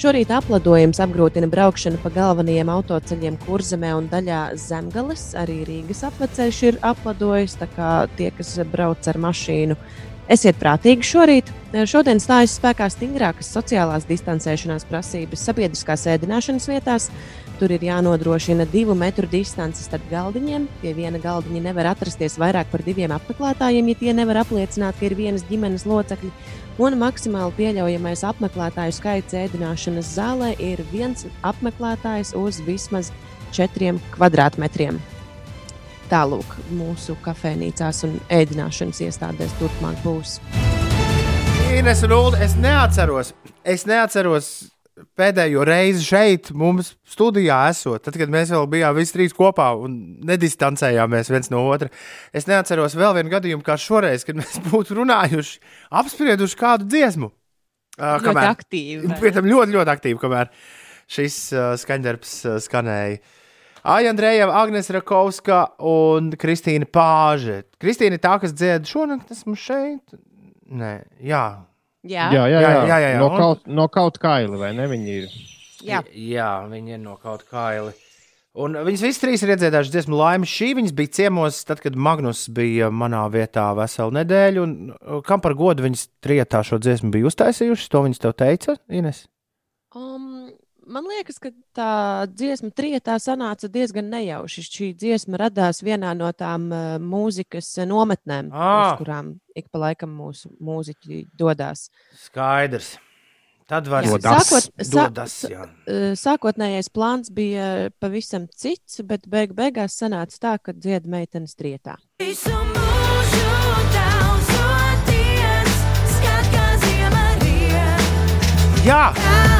Šorīt apladojums apgrūtina braukšanu pa galvenajiem autoceļiem Kurzemē un daļā Zemgales. Arī Rīgas apveceļš ir apladojis, tā kā tie, kas brauc ar mašīnu, Esiet prātīgi šorīt. Šodien stājas spēkā stingrākas sociālās distancēšanās prasības sabiedriskās ēdināšanas vietās. Tur ir jānodrošina divu metru distance starp galdiņiem. Pie viena galdiņa nevar atrasties vairāk par diviem apmeklētājiem, ja tie nevar apliecināt, ka ir vienas ģimenes locekļi. Un maksimāli pieļaujamais apmeklētāju skaits ēdināšanas zālē ir viens apmeklētājs uz vismaz četriem kvadrātmetriem. Tālāk mūsu kafejnīcās un ēdināšanas iestādēs turpmāk būs. Ines un Ulu, es neatceros, es neatceros pēdējo reizi šeit, mums studijā esot, tad, kad mēs vēl bijām visi trīs kopā un nedistancējāmies viens no otra. Es neatceros vēl vienu gadījumu, kā šoreiz, kad mēs [laughs] būtu runājuši, apsprieduši kādu dziesmu. Uh, Ļoti aktīvi. [laughs] vai ne? Pēc tam ļoti, ļoti aktīvi, kamēr šis uh, skaņdarbs uh, skanēja. Aija Andrejeva, Agnēs Rakovska un Kristīna Pāže. Kristīna ir tā, kas dzied šonakt, esmu šeit. Nē, jā. Jā, Jā, jā, Jā, jā. jā, jā, jā. No, kaut, no kaut kaila, vai ne? Viņi ir. jā. jā, viņi ir no kaut kā kaili. Un viņas visas trīs ir iedziedājušas dziesmu laimi. Šī viņas bija ciemos, tad, kad Magnus bija manā vietā veselu nedēļu. Un, uh, kam par godu viņas trietā šo dziesmu bija uztaisījušas? To viņas tev teica, Ines. Man liekas, ka tā dziesma trietā sanāca diezgan nejauši. Šī dziesma radās vienā no tām uh, mūzikas nometnēm, Ah. uz kurām ik pa laikam mūsu mūziķi dodas. Skaidrs. Tad var Jā. Dodas. Sākot, sā, dodas. Jā. uh, sākotnējais plāns bija pavisam cits, bet beig beigās sanāca tā, ka dzied meitenes trietā. Visu mūžu daudzoties, skat kā ziema riet, jā, arī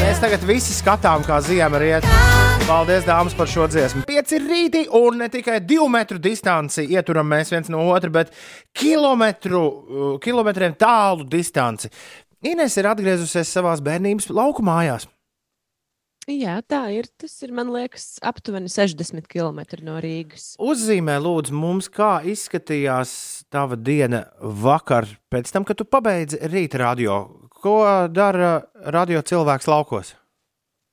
mēs tagad visi skatām, kā ziema riet. Paldies, dāmas, par šo dziesmu. Pieci rīti un ne tikai divu metru distanci ieturam mēs viens no otra, bet kilometru, uh, kilometriem tālu distanci. Ines ir atgriezusies savā bērnības lauku mājās. Jā, tā ir. Tas ir, man liekas, aptuveni 60 km no Rīgas. Uzzīmē, lūdzu, mums, kā izskatījās tava diena vakar, pēc tam, kad tu pabeidzi rīta radio. Ko dara radio cilvēks laukos?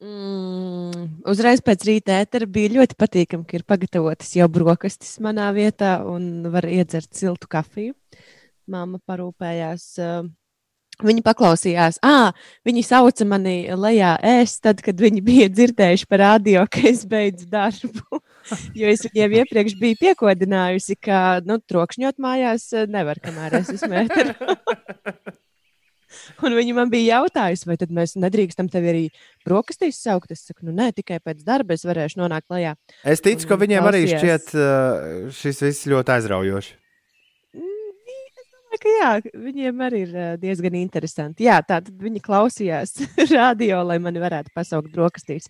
Mm, uzreiz pēc rīta ētera bija ļoti patīkami, ka ir pagatavotas jau brokastis manā vietā un var iedzert siltu kafiju. Māma parūpējās. Uh, Viņi paklausījās, ah, viņi sauca mani lejā ēst, tad, kad viņi bija dzirdējuši par radio, ka es beidzu darbu. [laughs] Jo es viņiem iepriekš biju piekodinājusi, ka nu, trokšņot mājās eh, nevar, kamēr es esmu ēterā. [laughs] [laughs] Un viņi man bija jautājusi, vai tad mēs nedrīkstam tevi arī brokastīs saukt. Es saku, nu nē, tikai pēc darba es varēšu nonākt lejā. Es ticu, ka Un viņiem arī klausījās. šķiet uh, šis viss ļoti aizraujoši. Domāju, ka jā, viņiem arī ir ā, diezgan interesanti. Jā, tā tad viņi klausījās [laughs] radio, lai mani varētu pasaukt brokastīs.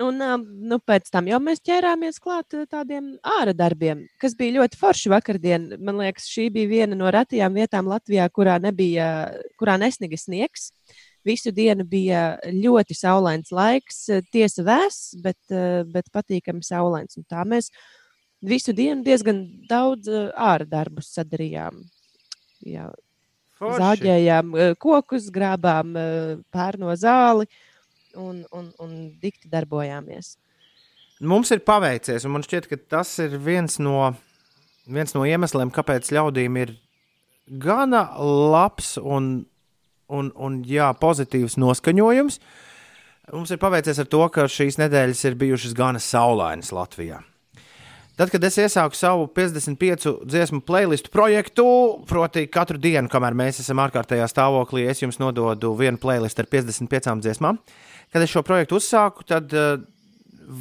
Un ā, nu, pēc tam jau mēs ķērāmies klāt ā, tādiem ārā darbiem, kas bija ļoti forši vakardien. Man liekas, šī bija viena no retajām vietām Latvijā, kurā, nebija, kurā nesniga sniegs. Visu dienu bija ļoti saulains laiks, tiesa vēss, bet, bet patīkami saulains. Un tā mēs visu dienu diezgan daudz ārā darbus sadarījām. Jā, Forši. zāģējām eh, kokus, grābām eh, pērno zāli un, un, un dikti darbojāmies. Mums ir paveicies, un man šķiet, ka tas ir viens no, viens no iemesliem, kāpēc ļaudīm ir gana labs un, un, un jā, pozitīvs noskaņojums. Mums ir paveicies ar to, ka šīs nedēļas ir bijušas gana saulainas Latvijā. Tad, kad es iesāku savu 55 dziesmu playlistu projektu, proti, katru dienu, kamēr mēs esam ārkārtējā stāvoklī, es jums nododu vienu playlistu ar 55 dziesmām. Kad es šo projektu uzsāku, tad uh,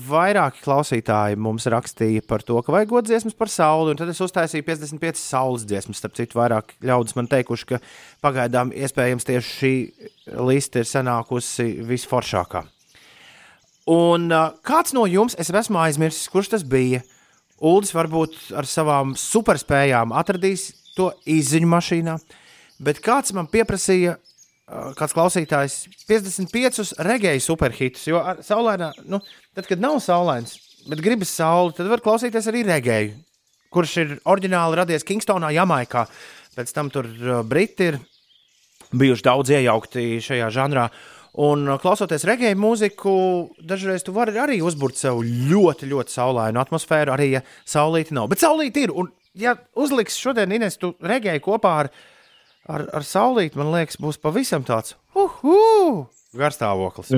vairāki klausītāji mums rakstīja par to, ka vajag dziesmas par sauli, un tad es uztaisīju 55 saules dziesmas. Starp citu, vairāk ļaudis man teikuši, ka pagaidām iespējams tieši šī liste ir sanākusi visforšākā. Un uh, kāds no jums, es esmu aizmirsis, kurš tas bija, Uldis varbūt ar savām superspējām atradīs to izziņu mašīnā, bet kāds man pieprasīja, uh, kāds klausītājs, 55 regēju superhitus. Jo saulainā, nu, tad, kad nav saulains, bet gribas sauli, tad var klausīties arī regēju, kurš ir oriģināli radies Kingstonā, Jamaikā. Pēc tam tur uh, Briti ir bijuši daudz iejaukti šajā žanrā. Un uh, klausoties regēju mūziku, dažreiz tu vari arī uzbūvēt sev ļoti, ļoti saulainu atmosfēru, arī ja saulīti nav. Bet saulīti ir. Un, ja uzliks šodien Ines, tu regēji kopā ar, ar, ar saulīti, man liekas, būs pavisam tāds uhu, garstāvoklis.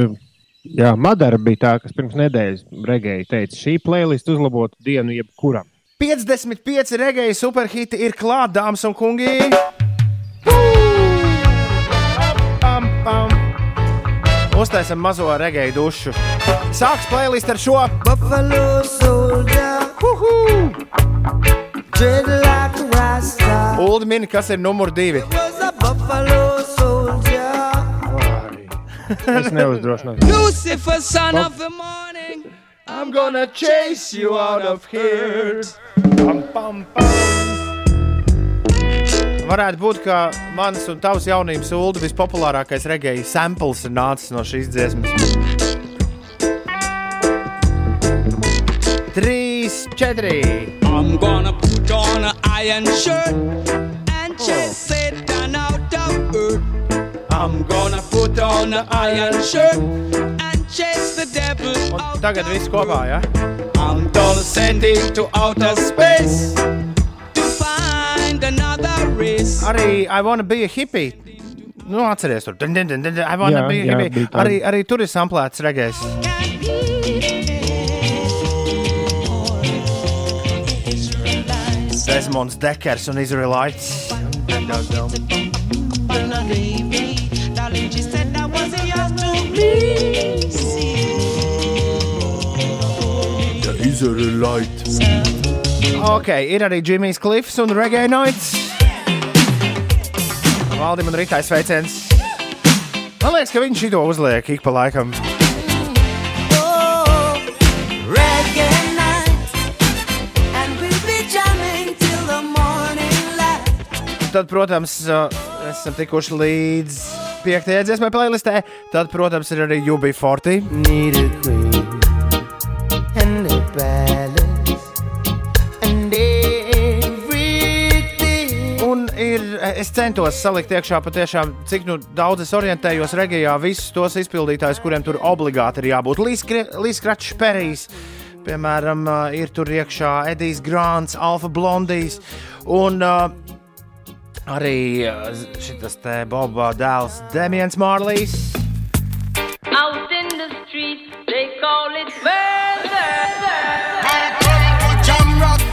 Jā, Madara bija tā, kas pirms nedēļas regēji teica, šī playlist uzlabotu dienu jebkuram. 55 regēju superhiti ir klāt, dāmas un kungi! Pam, pam. Uztaisam mazo regēju dušu. Sāks playlist ar šo. Ulu mini, kas ir numur divi. Es neuzdrošināšu. [laughs] Lucifer, son of the morning. I'm gonna chase you out of here. Pam, pam, pam. Varētu būt, ka mans un tavs jaunības ulu vispopulārākais regēju samples ir nācis no šīs dziesmas. Trīs, četri. I'm gonna put on an iron shirt and chase Satan out of earth. I'm gonna put on an iron shirt and chase the devil Un out tagad viss kopā, ja? I'm gonna send him to outer space find another race. Arī I wanna be a hippie. Nu, atceries, tur dun, dun, dun, dun, I wanna Jā, be a jā, hippie. bija tāda. Arī, arī tur ir samplēts regējs. Desmonds Dekers un Izraelites. Darling, to. Ok, ir arī Džimijs Klifs un Reggae Nights. Valdim un Ritai sveiciens. Man liekas, ka viņš šito uzliek ik pa laikam. Reggae night. And we'll be jamming till the morning light. Tad, protams, uh, esam tikuši līdz piektajai dziesmai playlistē. Tad, protams, ir arī UB40. Es centos salikt iekšā patiešām, cik nu, daudz es orientējos regijā, visus tos izpildītājus, kuriem tur obligāti ir jābūt. Līdz Kračs Perijs, piemēram, uh, ir tur iekšā Edijs Grants, Alfa Blondijs un uh, arī uh, šis te Boba dēls Demians Mārlijs.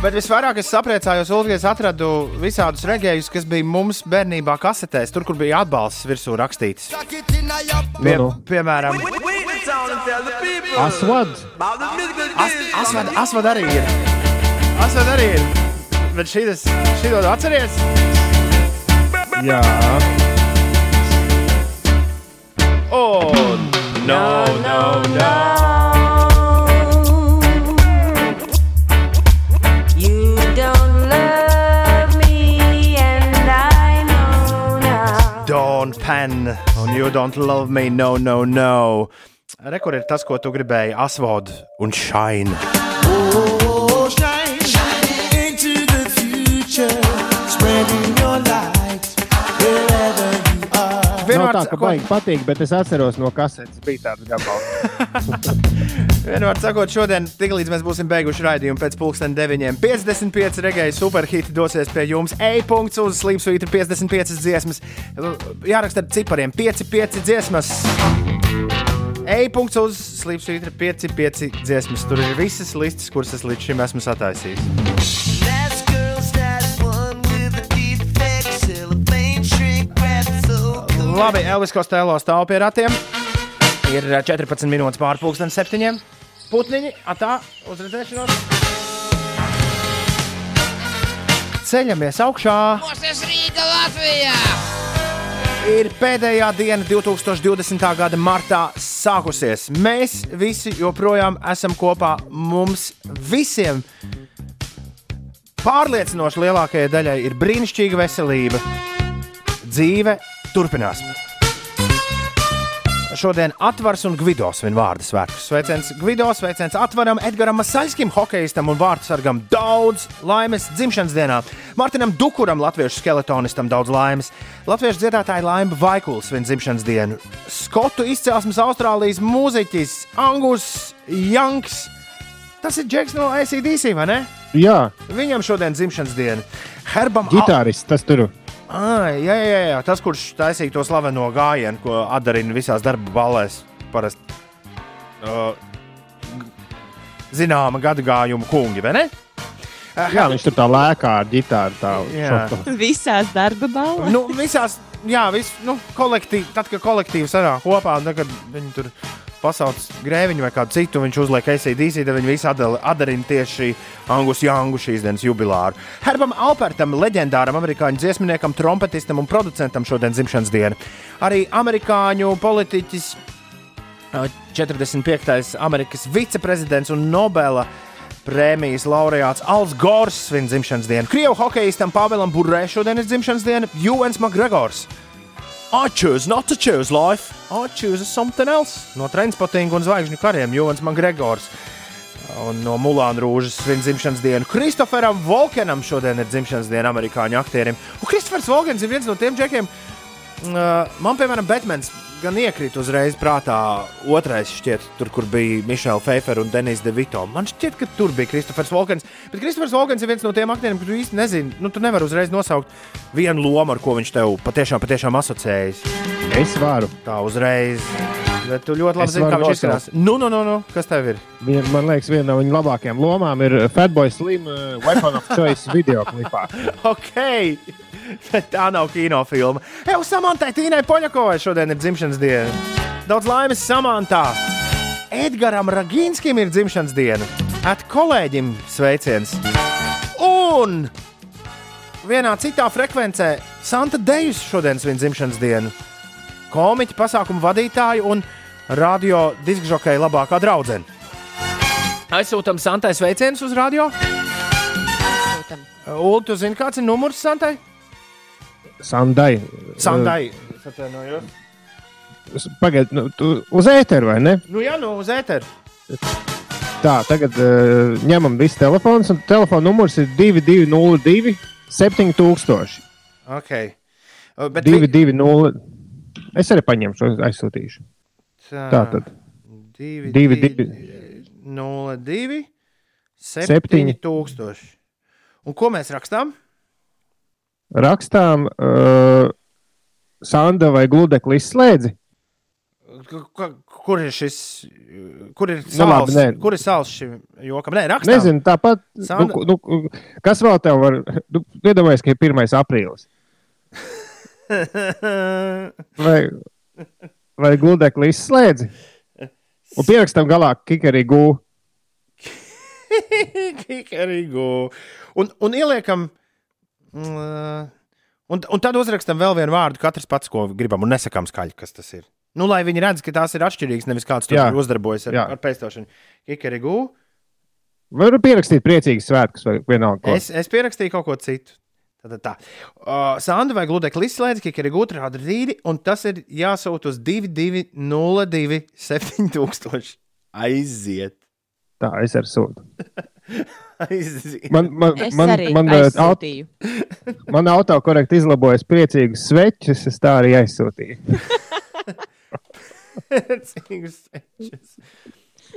Bet visvairāk es sapriecājos, Ulriņš, es atradu visādus regējus, kas bija mums bērnībā kasetēs, tur, kur bija atbalsts virsū rakstīts. Pie, Nu, nu. piemēram, Asvad. As, asvad, asvad arī ir. Asvad arī ir. Bet šī to atceries? Jā, Oh, no, no, no. You pen, un you don't love me, no, no, no. Rekur ir tas, ko tu gribēji, asvod un shine. Oh, are. nav tā, ka baigi patīk, bet es atceros no kasetes, bija tāds gabals. [laughs] vienmēr sakot, šodien, tiklīdz mēs būsim beiguši raidījumu pēc pulksten 9.55 regēju superhiti dosies pie jums. E-punkts uz Sleepsvītra 55 dziesmas. Jāraksta ar cipariem 5-5 dziesmas. E-punkts uz Sleepsvītra 5-5 dziesmas. Tur ir visas listas, kuras es līdz šim esmu sataisījis. Labi, Elvis Kostēlo stāv pie ratiem. Ir eh, 14 minūtes pārpusdienas septiņiem. putniņi, atā, uzredzēšanos. Ceļamies augšā. Mosties Rīga, Latvijā! Ir pēdējā diena 2020. gada martā sākusies. Mēs visi joprojām esam kopā. Mums visiem pārliecinoši lielākajai daļai ir brīnišķīga veselība. Dzīve turpinās. Šodien atvars un Gvido svin vārdu svētkus. Sveiciens Gvido, sveiciens atvaram Edgaram Masaļskim, hokeistam un vārdsargam daudz laimes dzimšanas dienā. Martinam Dukuram, latviešu skeletonistam, daudz laimes. Latviešu dziedātāja Laima Vaikuls svin dzimšanas dienu. Skotu izcelsmes Austrālijas mūziķis Angus Janks. Tas ir Džeks no ACDC, vai ne? Jā, Viņam šodien dzimšanas diena. Herbam Al- ģitārists tas tur. Ai, jā, jā, jā, tas, kurš taisīja to slaveno gājienu, ko atdarina visās darba balēs. Parasti uh, zināma gada gājuma kungi, vai ne? Jā, viņš tur tā lēkā ar ģitāru. Tā. Visās darba balvās. Nu, visās, jā, vis, nu, kolektīvi, tad, kad kolektīvi sanāk kopā, un tad, kad viņi tur pasauc grēviņu vai kādu citu, viņš uzliek ACDC, tad viņi visi atdarina tieši Angus Jangu šīs dienas jubilāru. Herbam Alpertam, leģendāram amerikāņu dziesminiekam, trompetistam un producentam šodien dzimšanas diena. Arī amerikāņu politiķis, ā, 45. Amerikas viceprezidents un Nobela prēmijas laureāts Alans Gors svin dzimšanas dienu. Krievu hokeistam Pāvēlam Burē šodien ir dzimšanas diena Juvens Makgregors. I choose not to choose life. I choose something else. No Trainspottinga un Zvaigžņu kariem Jovans Makgregors. Un no Mulāna Rūžas svin dzimšanas dienu. Kristoferam Volkenam šodien ir dzimšanas diena amerikāņu aktierim. Un Kristofers Volkens ir viens no tiem džekiem, Uh, man, piemēram, Batmans gan iekrīt uzreiz prātā. Otrais šķiet, tur, kur bija Mišela Pfeiffer un Denis Devito. Man šķiet, ka tur bija Kristofers Volkens. Bet Kristofers Volkens ir viens no tiem aktieriem, kurus īsti nezinu. Nu, tu nevari uzreiz nosaukt vienu lomu, ar ko viņš tev patiešām, patiešām asociējas. Es varu. Tā uzreiz. Bet tu ļoti labi zini, kā viņš izskatās. Nu, nu, nu, nu, kas tev ir? Viņa, man liekas, viena no viņa labākajām lomām ir Fatboy Slim uh, Weapon of Choice video klipā. [laughs] Ok, tā nav kinofilma. Eju, Samantai Tīnai Poņakovai šodien ir dzimšanas diena. Daudz laimes Samantā. Edgaram Ragīnskim ir dzimšanas diena. At kolēģim sveiciens. Un vienā citā frekvencē Santa Dejus šodien svin dzimšanas dienu. Komiķa pasākumu vadītāju un radio diskžokeja labākā draudzene. Aizsūtām Santai sveicienus uz radio. Ulu, tu zini, kāds ir numurs Santai? Sandai. Sandai. Es atvainojos. Pagaidiet, nu, tu uz ēteru vai ne? Nu, jā, nu, uz ēteru. Tā, tagad uh, ņemam visu telefonu, un telefona numurs ir 2202 7000. Ok. Uh, Bet vi- 220. Es arī paņemšu, aizsūtīšu. Tā tad. Divi, Septiņi. septiņi tūkstoši. Un ko mēs rakstām? Rakstām, uh, Sanda vai Gludekli izslēdzi. Kur ir šis? Kur ir Nu, sāls? labi, nē. kur ir sāls šim jokam? Nē, rakstām. Nezinu, tāpat. Sanda- Nu, nu, kas vēl tev var? Nu, Iedomājieties, ka ir 1. aprīlis. [laughs] Vai, vai Gludekli izslēdzi? Un pierakstam galā Kikarī gū. [laughs] Kikarīgu. Un, un ieliekam. Mm, Un, un tad uzrakstam vēl vienu vārdu, katrs pats, ko gribam, un nesakām skaļi, kas tas ir. Nu, lai viņi redz, ka tās ir atšķirīgas, nevis kāds tur uzdarbojas ar, Jā. ar pēctošanu. Kikarīgu. Varu pierakstīt priecīgas svētkus vai vienalga. ko. Es, es pierakstīju kaut ko citu. Tātad tā. Uh, Sanda vai Gludeklis izslēdz, ka ir gudra rāda rīdi, un tas ir jāsūt uz 2202 7000. Aiziet. Tā, es arī sūtu. [laughs] [laughs] Man, man, Es man, arī man, aut, [laughs] man autokorekti izlabojas priecīgus sveķus, es tā arī aizsūtīju. [laughs] Priecīgus sečus.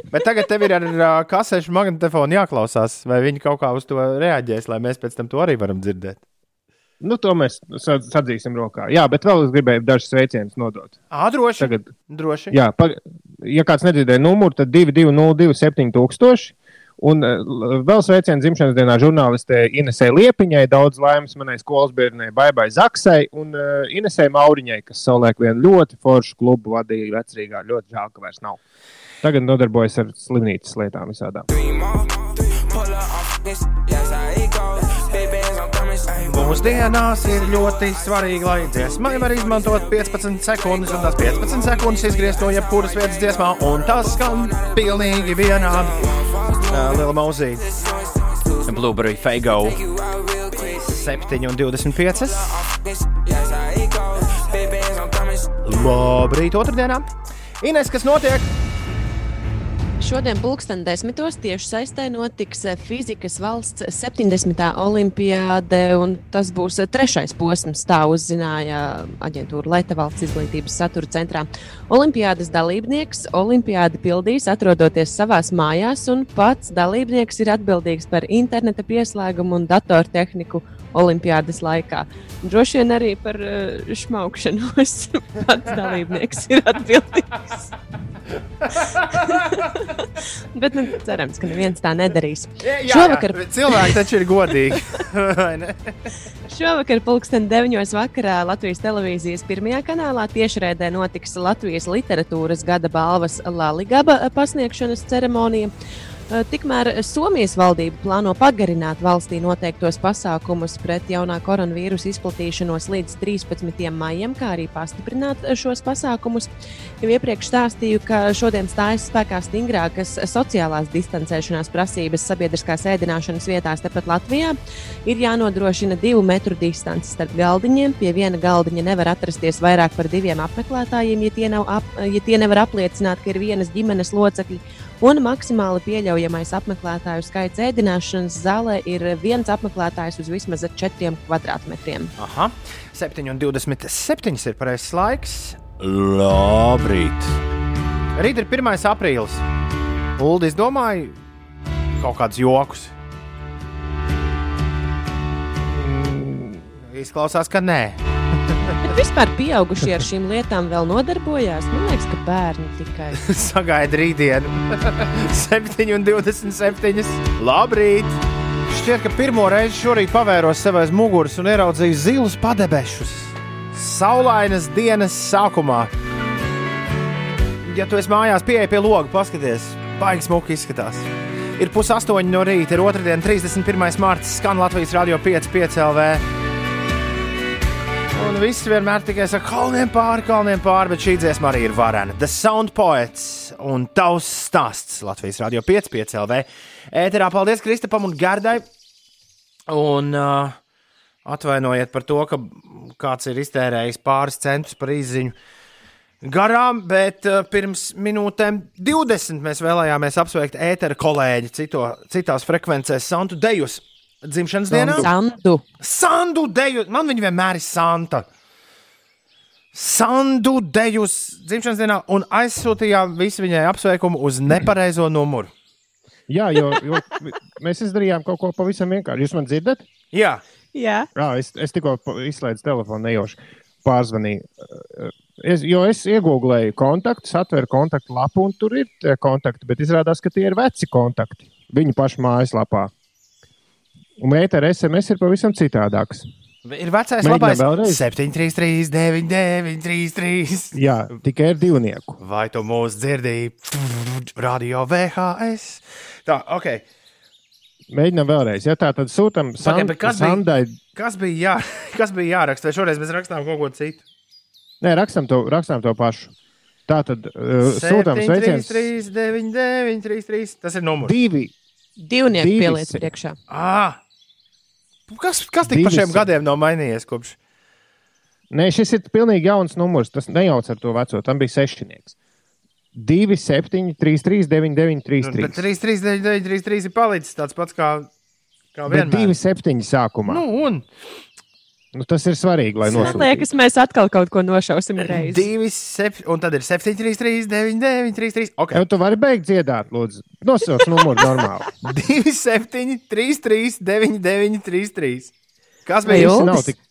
Bet tagad tev ir ar uh, kasešu magnetofonu jāklausās, vai viņi kaut kā uz to reaģēs, lai mēs pēc tam to arī varam dzirdēt. Nu, to mēs sa- sadzīsim rokā. Jā, bet vēl es gribēju dažus sveicienus nodot. Ā, droši. Tagad, droši. jā, pa, ja kāds nedzirdēja numuru, tad 2202 7000. Un uh, vēl sveicienu dzimšanas dienā žurnālistē Inesē Liepiņai, daudz laimes manai skolas bērnai Baibai Zaksai un uh, Inesē Mauriņai, kas savulaik vienu ļoti foršu klubu vadīja vecrīgā. Ļoti žēl, ka vairs nav. Tagad nodarbojas ar slimnīcas lietām visādām. Mūsdienās ir ļoti svarīgi, lai dziesmai var izmantot 15 sekundes, un tās 15 sekundes izgriezt no jebkuras vietas dziesmā, un tas skan pilnīgi vienādi. Liela mūzika, Blueberry Fago 7 un 25. Labrīt, otrdienā! Ines, kas notiek? Šodien, pulksten desmitos, tieši saistē notiks eh, fizikas valsts 70. olimpiāde, un tas būs eh, trešais posms, tā uzzināja aģentūra Latvijas valsts izglītības satura centrā. Olimpiādas dalībnieks olimpiādi pildīs atrodoties savās mājās, un pats dalībnieks ir atbildīgs par interneta pieslēgumu un datortehniku olimpiādas laikā. Droši vien arī par uh, šmaukšanos [laughs] pats dalībnieks ir atbildīgs. [laughs] Bet nu, cerams, ka neviens tā nedarīs. Šovakar, cilvēki taču ir godīgi. [laughs] šovakar, pulksten 9. vakarā Latvijas televīzijas pirmajā kanālā tiešraidē notiks Latvijas literatūras gada balvas Laligaba pasniegšanas ceremonija. Eh, Tikmēr Somijas valdība plāno pagarināt valstī noteiktos pasākumus pret jaunā koronavīrusa izplatīšanos līdz 13. maijam, kā arī pastiprināt šos pasākumus. Jau iepriekš stāstīju, ka šodien stājas spēkā stingrākas sociālās distancēšanās prasības sabiedriskās ēdināšanas vietās tepat Latvijā. Ir jānodrošina divu metru distance starp galdiņiem. Pie viena galdiņa nevar atrasties vairāk par diviem apmeklētājiem, ja tie, ap, ja tie nevar apliecināt, ka ir vienas ģimenes locekļi. Un maksimāli pieļaujamais apmeklētāju skaits ēdināšanas zālē ir viens apmeklētājs uz vismaz 4 kvadrātmetriem. Aha, 7,27 ir pareizais laiks. Labrīt! Rīt ir 1. aprīlis. Ulu izdomāja kaut kādus jokus. Mm, Izklausās, ka nē. Vispār pieaugušie ar šīm lietām vēl nodarbojās. Man liekas, ka bērni tikai. [laughs] Sagaida rītdienu, [laughs] 7,27. Labrīt! Šķiet, ka pirmo reizi šorīt pavēros sev aiz muguras un ieraudzīju zilus padebešus. Saulainas dienas sākumā. Ja tu esi mājās, pieeja pie loga, paskaties, baigi smuki izskatās. Ir pusaustoņi no rīta, ir otrdiena, 31. mārciņa, skan Latvijas radio 5,5 LV. Un viss vienmēr tikai saka, kalniem pāri, kalniem pāri, bet šī dziesma arī ir varena. The Sound Poets un tavs stāsts Latvijas Rādio 5,5 LV. Ēterā paldies Kristapam un Gardai. Un uh, atvainojiet par to, ka kāds ir iztērējis pāris centus par izziņu garām, bet uh, pirms minūtēm 20 mēs vēlējāmies apsveikt ētera kolēģi cito, citās frekvencēs Santu Dejus dzimšanas dienā. Sandu. Sandu deju, man viņa vienmēr ir Santa. Sandu dejus dzimšanas dienā un aizsūtījām visu viņai apsveikumu uz nepareizo numuru. Jā, jo, jo mēs izdarījām kaut ko pavisam vienkārši. Jūs man dzirdat? Jā, Jā, Jā, es, es tikko izslēdzu telefonu nejauši pārzvanīju. Es, jo es iegūlēju kontaktus, atveru kontaktu lapu, un tur ir tie kontakti, bet izrādās, ka tie ir veci kontakti viņu pašu mājaslapā. Un mētā SMS ir pavisam citādāks. ir vecais labais vēlreiz. 733, 99, 33. Jā, tikai ar divnieku. Vai tu mūs dzirdīji? Radio VHS. Tā, ok. Mēģinām vēlreiz. Ja tā tad sūtām Pagaid, bet kas bija? Sandai. Kas bija, jā, [laughs] kas bija jāraksta? Vai šoreiz mēs rakstām kaut ko citu? Nē, rakstām to, rakstām to pašu. Tā tad uh, sūtām sveicienus 3, 9, 9, 3, 3. Tas ir numurs. divi. divnieki pieliec priekšā. Ah. Kas, kas tik pa Divas. šiem gadiem nav mainījies kopš? Nē, šis ir pilnīgi jauns numurs. Tas nejauc ar to veco. Tam bija sešnieks. 2, 7, 3, 3, 9, 9, 3, Nu, bet 3. 3, 3, 9, 9, 3, 3 ir palicis tāds pats kā, kā vienmēr. 2, 7 sākumā. Nu, un nu, tas ir svarīgi, lai Man nosūtītu. liekas, mēs atkal kaut ko nošausim reizi. 2, 7, un tad ir 7, 3, 3, 9, 9, 3, 3. Ok. Ja tu vari beigt dziedāt, lūdzu, nosauc numuru normāli. 2, 7, 3, 3, 9, 9, 3, 3. Kas bija? Nav tik-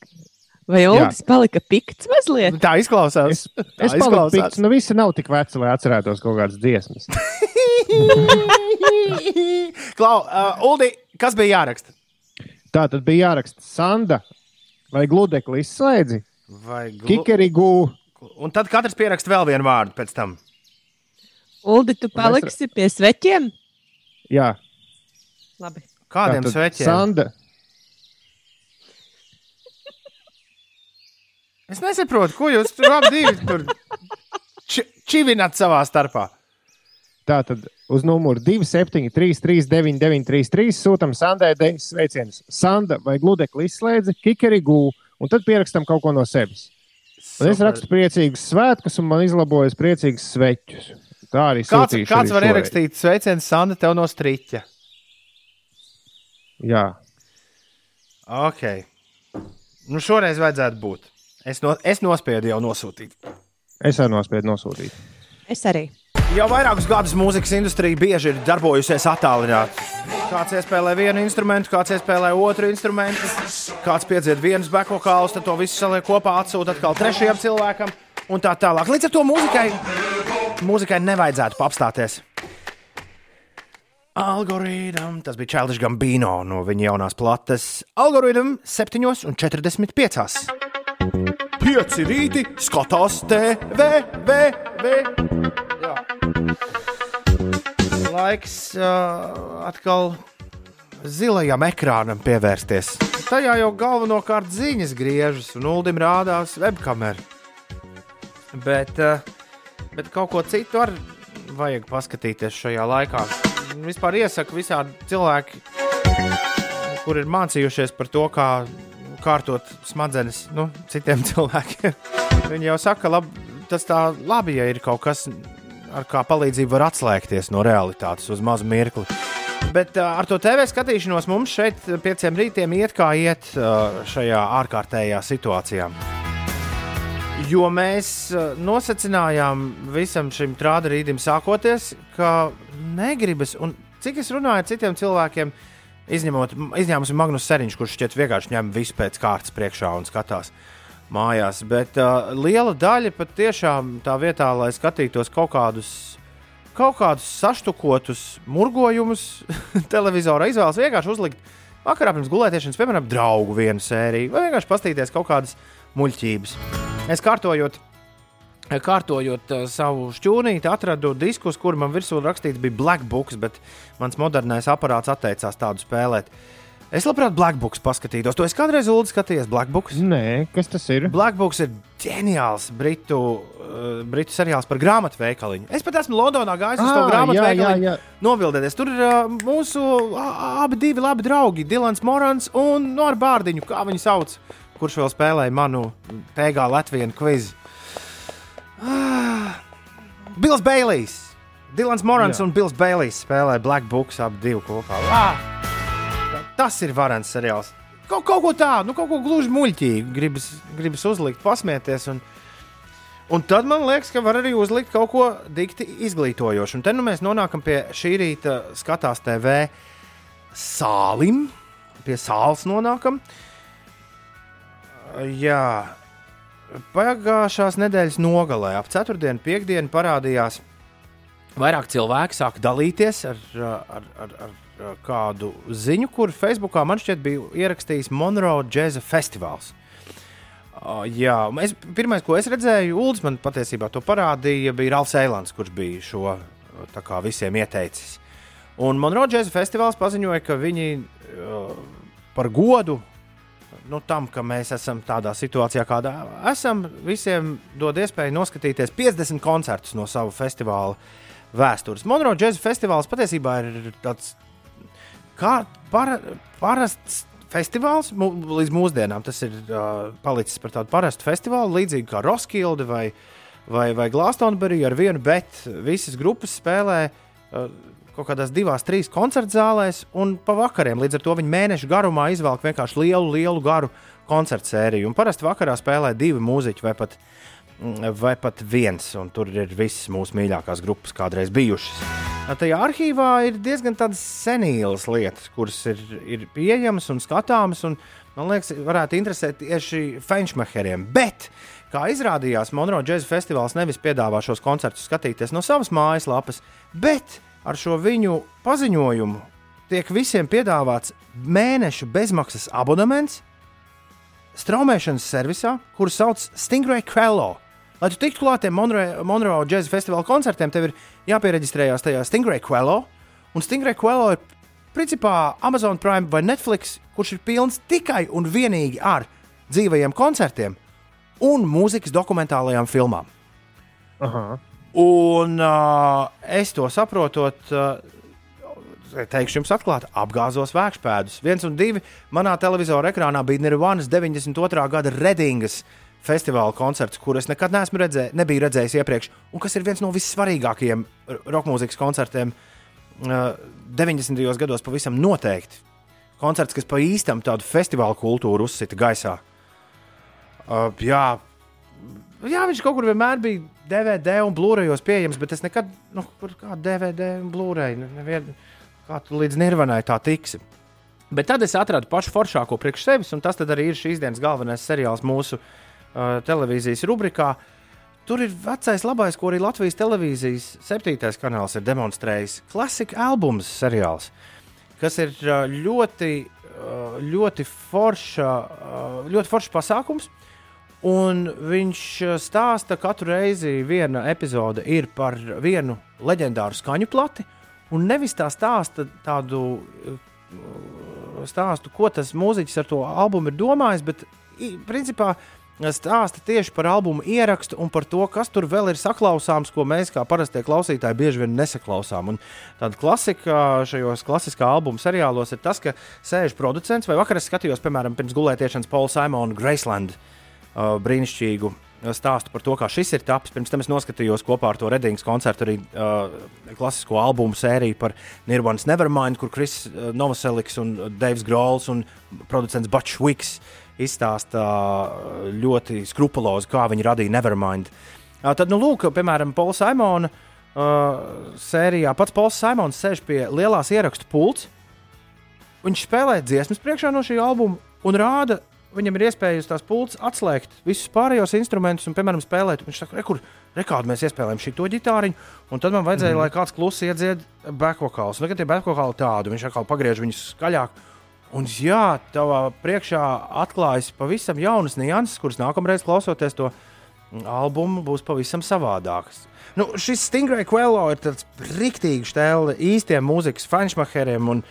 Vai Uldis palika pikts mazliet? Tā izklausās. Es, Tā es paliku pikts, nu visi nav tik veci, lai atcerētos kaut kādas dziesmas. [laughs] [laughs] Klau, uh, Uldi, kas bija jāraksta? Tā tad bija jāraksta Sanda vai Gludekli izslēdzi, Vai glu... Kikerigū. Un tad katrs pieraksta vēl vienu vārdu pēc tam. Uldi, tu paliksi pie sveķiem? Jā, Labi. Kādiem tātad sveķiem? Sanda, Es nesaprotu, ko jūs tur abi divi tur či- čivināt savā starpā. Tātad uz numuru 273, 39, 33 sūtām Sandai deviņas sveicienus. Sanda vai gludekli izslēdza, kikeri gū, un tad pierakstam kaut ko no sevis. Un es rakstu priecīgus svētkus, un man izlabojas priecīgus sveķus. Tā arī Kāds, kāds arī var šoreiz. ierakstīt sveicienu Sanda tev no strīķa? Jā, Ok. Nu, šoreiz vajadzētu būt. Es, no, es nospiedu jau nosūtīt. es arī nospiedu nosūtīt. Es arī. Jau vairākus gadus mūzikas industrija bieži ir darbojusies attālināti. Kāds iespēlē vienu instrumentu, kāds iespēlē otru instrumentu, kāds piedzied vienus bekokālus, tad to visu saliek kopā, atsūta atkal trešajam cilvēkam un tā tālāk. Līdz ar to mūzikai, mūzikai nevajadzētu apstāties. Algoritms, tas bija Čēlis Gambino no viņa jaunās plates. Algoritms 7,45. Pieci rīti skatās TV, V, V. Laiks uh, atkal zilajam ekrānam pievērsties. Tajā jau galvenokārt ziņas griežas, un Uldim rādās webkamera. Bet, uh, bet kaut ko citu arī vajag paskatīties šajā laikā. Vispār iesaku visādi cilvēki, kur ir mācījušies par to, kā kārtot smadzenes nu, citiem [laughs] cilvēkiem. Viņi jau saka, lab, tas tā labi, ja ir kaut kas, ar kā palīdzību var atslēgties no realitātes uz mazu mirkli. Bet uh, ar to TV skatīšanos mums šeit, pieciem rītiem, iet kā iet uh, šajā ārkārtējā situācijā. Jo mēs uh, nosacinājām visam šim trāda rītam sākoties, ka negribas, un cik es runāju ar citiem cilvēkiem, izņemot, izņēmusi Magnus Seriņš, kurš šķiet vienkārši ņem visu pēc kārtas priekšā un skatās mājās. Bet uh, liela daļa patiešām tā vietā, lai skatītos kaut kādus, kaut kādus saštukotus murgojumus, [laughs] televizorā izvēlas vienkārši uzlikt vakarā pirms gulētiešanas, piemēram, draugu vienu sēriju, vai vienkārši paskatīties kaut kādas muļķības. Es kārtojot, kārtojot uh, savu šķūnīti, atradu diskus, kur man virsū rakstīts bija Black Books, bet mans modernais aparāts atteicās tādu spēlēt. Es labprāt Black Books paskatītos. To es kādreiz Ulu skatījies Black Books. Nē, kas tas ir? Black Books ir ģeniāls britu, uh, britu seriāls par grāmatveikaliņu. Es pat esmu Londonā gājis uz to Ah, grāmatveikaliņu. Novildēties. Tur ir uh, mūsu a- abi divi labi draugi, Dilans Morans un Nora Bārdiņu, kā viņu sauc, kurš vēl spēlēja manu pēgā Latvijas kvizu. Ah, Bils Bailijs. Dilans Morans Jā. un Bils Bailijs spēlēja Black Books abi divi kopā. Ah, tas ir varants seriāls. Kaut, kaut ko tādu, nu, kaut ko gluži muļķīgu gribas, gribas uzlikt, pasmieties. Un, un tad man liekas, ka var arī uzlikt kaut ko dikti izglītojošu. Un te nu mēs nonākam pie šī rīta skatās TV sālim, pie sāls nonākam. Jā, pagājušās nedēļas nogalē, ap 4. un 5. parādījās vairāk cilvēku, sāka dalīties ar, ar, ar, ar kādu ziņu, kur Facebookā man šķiet bija ierakstījis Monroe Jazz Festivāls. Uh, jā, es, pirmais, ko es redzēju, Ulas man patiesībā to parādīja, bija Ralfs Eilants, kurš bija šo kā visiem ieteicis. Un Monroe Jazz Festivāls paziņoja, ka viņi uh, par godu nu, tam, ka mēs esam tādā situācijā, kādā esam, visiem dod iespēju noskatīties 50 koncertus no savu festivāla vēstures. Monroe Jazz Festivāls patiesībā ir tāds kā para, parasts festivāls mu, līdz mūsdienām. Tas ir uh, palicis par tādu parastu festivālu, līdzīgi kā Roskilde vai, vai, vai Glastonbury ar vienu, bet visas grupas spēlē. Uh, Kaut kādās divās, trīs koncertu zālēs, un pa vakariem līdz ar to viņi mēnešu garumā izvelk vienkārši lielu, lielu, garu koncertu sēriju. Un parasti vakarā spēlē divi mūziķi vai pat, mm, vai pat viens, un tur ir visas mūsu mīļākās grupas kādreiz bijušas. Tajā arhīvā ir diezgan senīlas lietas, kuras ir, ir pieejamas un skatāmas, un man liekas, varētu interesēt tieši Fenčmacheriem. Bet, kā izrādījās, Monroe Jazz Festivāls nevis piedāvā šos koncertus skatīties no savas mājaslapas, bet ar šo viņu paziņojumu tiek visiem piedāvāts mēneša bezmaksas abonements straumēšanas servisā, kuru sauc Stingray Quello. Lai tu tiktu klāt tiem Monroe, Jazz Festivala koncertiem, tev ir jāpiereģistrējās tajā Stingray Quello. Un Stingray Quello ir principā Amazon Prime vai Netflix, kurš ir pilns tikai un vienīgi ar dzīvajiem koncertiem un mūzikas dokumentālajām filmām. Aha. Un uh, es to saprotot, uh, teikšu jums atklāti, apgāzos vēkšpēdus. Viens un divi manā televizora ekrānā bija Nirvanas 92. gada Redingas festivāla koncerts, kurus nekad neesmu redzējis, nebiju redzējis iepriekš, un kas ir viens no vissvarīgākajiem roka mūzikas koncertiem uh, 90. gados pavisam noteikti. Koncerts, kas pa īstam tādu festivālu kultūru uzsita gaisā. Uh, jā, jā, viņš kaut kur vienmēr bija DVD un Blu-rayos pieejams, bet es nekad, nu, kā DVD un Blu-ray, nu, nevien, kā tu līdz Nirvanai tā tiksi. Bet tad es atradu pašu foršāko priekš sevis, un tas arī ir šīs dienas galvenais seriāls mūsu uh, televīzijas rubrikā. Tur ir vecais labais, ko arī Latvijas televīzijas septītais kanāls ir demonstrējis. Klasika albums seriāls, kas ir ļoti, ļoti forša, ļoti foršs pasākums. Un viņš stāsta katru reizi, viena epizode ir par vienu leģendāru skaņu plati, un nevis tā stāsta tādu stāstu, ko tas mūziķis ar to albumu ir domājis, bet principā stāsta tieši par albumu ierakstu un par to, kas tur vēl ir saklausāms, ko mēs kā parastie klausītāji bieži vien nesaklausām. Un tāda klasika šajos klasiskā albuma seriālos ir tas, ka sēž producents, vai vakar es skatījos, piemēram, pirms gulētiešanas Paula Simona Graceland uh, brīnišķīgu stāstu par to, kā šis ir tapis. Pirms tam es noskatījos kopā ar to Redingas koncertu arī uh, klasisko albumu sēriju par Nirvana's Nevermind, kur Kris uh, Novoseliks un Deivs Grols un producents Butch Wiks izstāsta uh, ļoti skrupulozi, kā viņi radīja Nevermind. Uh, tad, nu, lūk, piemēram, Paula Simona uh, sērijā pats Pauls Simons sēž pie lielās ierakstu pults. Viņš spēlē dziesmas priekšā no šī albuma un rāda, viņam ir iespēja uz tās pults atslēgt visus pārējos instrumentus un, piemēram, spēlēt. Viņš saka, re, kur rekādu mēs iespējam šī to ģitāriņu, un tad man vajadzēja, mm. lai kāds klusi iedzied backvokāls. Tagad tie backvokāli tādi, viņš atkal pagriež viņus skaļāk. Un, jā, tavā priekšā atklājas pavisam jaunas nianses, kuras nākamreiz klausoties to albumu, būs pavisam savādākas. Nu, šis Stingray Quello ir tāds rīktīgi stēle īstiem mūzikas fanšmacheriem. Un,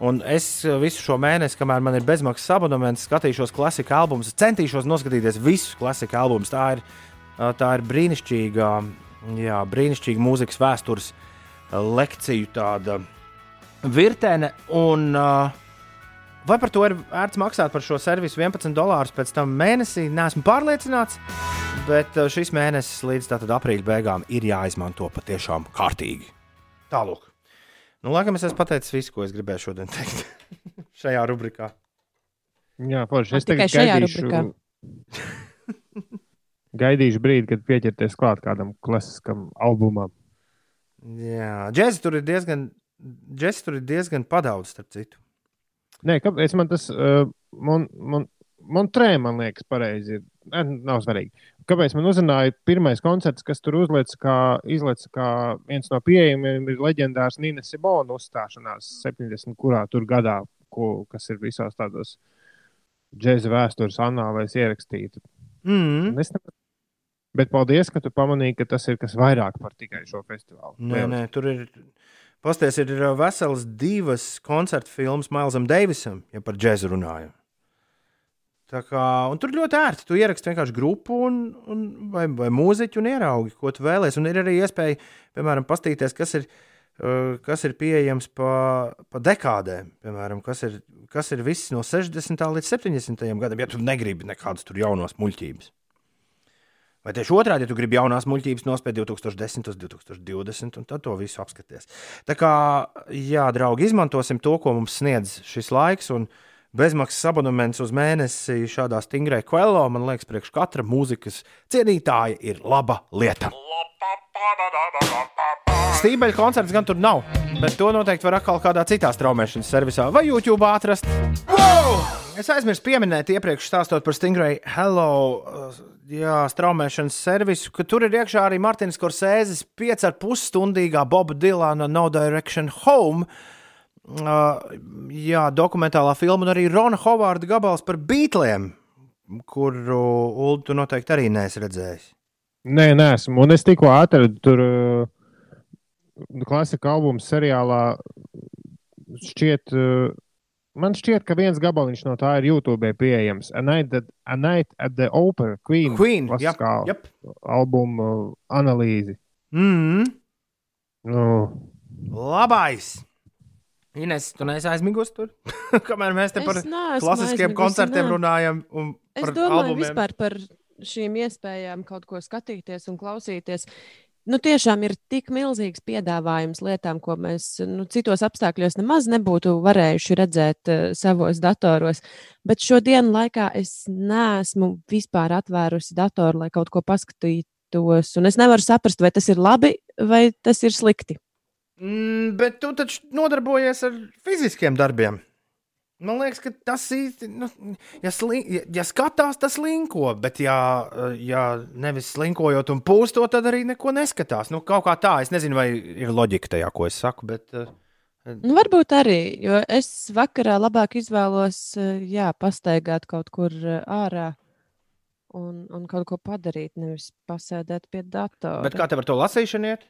un es visu šo mēnesi, kamēr man ir bezmaksas abonements, skatīšos klasika albumus, centīšos noskatīties visus klasika albumus. Tā ir, tā ir brīnišķīga, jā, brīnišķīga mūzikas vēstures lekciju tāda virtene. Un, uh, Vai par to ir vērts maksāt par šo servisu 11 dolārus pēc tam mēnesī? Nesmu pārliecināts, bet uh, šis mēnesis līdz aprīļa beigām ir jāizmanto patiešām kārtīgi. Tālāk. Nu, laikam es esmu pateicis visu, ko es gribēju šodien teikt [laughs] šajā rubrikā. Jā, forši. Es tikai tagad šajā gaidīšu, [laughs] gaidīšu brīdi, kad pieķerties klāt kādam klasiskam albumam. Jā, džēzus tur ir diezgan, džēzus tur ir diezgan padaudz, starp citu. Nē, kāpēc man tas, uh, man, man, man trē, man liekas, pareizi ir. Ne, nav svarīgi. Kāpēc man uzrunāja pirmais koncerts, kas tur uzliekas, kā, izliekas, kā viens no pieejamiem, ir leģendārs Nīnes Simona uzstāšanās 70. kurā tur gadā, ko, kas ir visās tādos džēza vēstures anālēs ierakstīta. Mm. Es ne... Bet paldies, ka tu pamanīji, ka tas ir kas vairāk par tikai šo festivālu. Nē, nē, tur ir. Pasties, ir vesels divas koncertu filmas Mailsam Deivisam, ja par džēzu runājam. Kā, tur ļoti ērti. Tu ieraksti vienkārši grupu un, un, vai, vai mūziķu un ieraugi, ko tu vēlēsies. Un ir arī iespēja, piemēram, paskatīties, kas ir, uh, kas ir pieejams pa, pa dekādēm. Piemēram, kas ir, kas ir viss no 60. līdz 70. gadam, ja tu negribi nekādas tur jaunas muļķības. Vai tieši otrādi, ja tu gribi jaunās muļķības nospēt 2010, 2020, un tad to visu apskaties. Tā kā, jā, draugi, izmantosim to, ko mums sniedz šis laiks, un bezmaksas abonements uz mēnesi šādā stingrā kvēlā, man liekas, priekš katra mūzikas cienītāja ir laba lieta. Stībeļa koncerts gan tur nav, bet to noteikti var atkal kādā citā straumēšanas servisā vai YouTube atrast. Wow! Es aizmirsu pieminēt, iepriekš stāstot par Stingray Hello uh, jā, straumēšanas servisu, ka tur ir iekšā arī Martins Korsēzes 5,5 stundīgā Boba Dilana No Direction Home. Uh, jā, dokumentālā filma un arī Rona Hovarda gabals par Beatliem, kuru Ulu tu noteikti arī neesi redzējis. Nē, nē, esmu. Un es tikko atradu tur uh, klasika albumu seriālā. Šķiet, uh, man šķiet, ka viens gabaliņš no tā ir YouTube pieejams. A Night at, A Night at the Opera Queen, Queen, jā, jā. albumu analīzi. Mm. Nu, Labais! Ines, tu neesi aizmigusi tur? [laughs] Kamēr mēs te Es par klasiskiem koncertiem nē. runājam un Es domāju albumiem. vispār par šīm iespējām kaut ko skatīties un klausīties. Nu, tiešām ir tik milzīgs piedāvājums lietām, ko mēs nu, citos apstākļos nemaz nebūtu varējuši redzēt uh, savos datoros. Bet šodien laikā es neesmu vispār atvērusi datoru, lai kaut ko paskatītos. Un es nevaru saprast, vai tas ir labi vai tas ir slikti. Mm, bet tu taču nodarbojies ar fiziskiem darbiem. Man liekas, ka tas īsti, nu, ja, sli, ja, ja skatās, tas linko, bet ja, ja nevis slinkojot un pūstot, tad arī neko neskatās. Nu, kaut kā tā, es nezinu, vai ir loģika tajā, ko es saku, bet uh, Nu, varbūt arī, jo es vakarā labāk izvēlos uh, jā, pastaigāt kaut kur uh, ārā un, un kaut ko padarīt, nevis pasēdēt pie datora. bet kā tev ar to lasīšanu iet?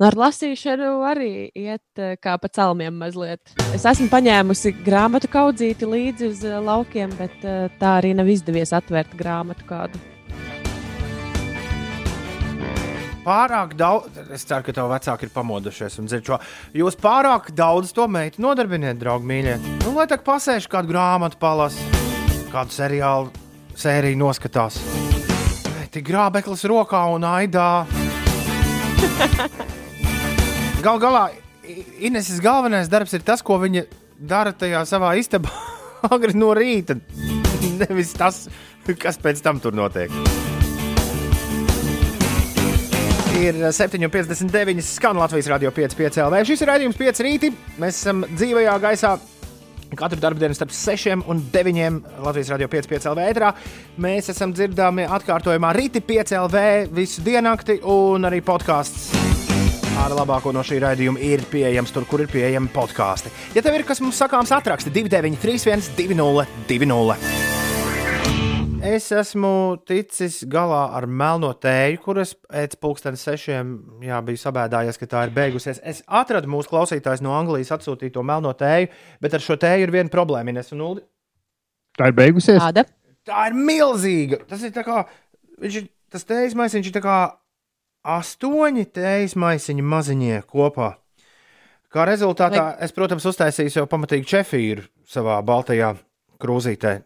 Nu, Ar lasīšanu arī iet eh, kā pa celmiem mazliet. Es esmu paņēmusi grāmatu kaudzīti līdzi uz eh, laukiem, bet eh, tā arī nav izdevies atvērt grāmatu kādu. Pārāk daudz, es ceru, ka tev vecāki ir pamodušies un dzird šo. Jūs pārāk daudz to meitu nodarbiniet, draugi, mīļie. Nu, lai tā pasēž kādu grāmatu, palasa, kādu seriālu sēriju noskatās. Tik grābeklis rokā un aidā. [laughs] Gal galā Ineses galvenais darbs ir tas, ko viņa dara tajā savā istabā [laughs] agri no rīta. Nevis tas, kas pēc tam tur notiek. Ir 7,59 skan Latvijas radio 5,5 LV. Šis ir raidījums 5 rīti. Mēs esam dzīvajā gaisā. Katru dienu starp 6 un 9 Latvijas radio 5,5 LV. ēterā. Mēs esam dzirdami atkārtojumā rīti 5 LV visu diennakti un arī podkāsts. Ar labāko no šī raidījuma ir pieejams tur, kur ir pieejami podkāsti. Ja tev ir kas mums sakāms, atraksti 293, 202, 200. Es esmu ticis galā ar melno tēju, kuras pēc pusdienas sešiem jā, biju sabēdājies, ka tā ir beigusies. Es atradu mūsu klausītājs no Anglijas atsūtīto melno tēju, bet ar šo tēju ir viena problēma. Ines un Uldi. tā ir beigusies. Tāda. Tā ir milzīga. Tas ir tā kā, viņš ir, tas tējas maisiņš ir tā kā astoņi tējas maisiņi maziņie kopā. Kā rezultātā Vai- es, protams, uztaisīju jau pamatīgi čefīru savā baltajā krūzītē.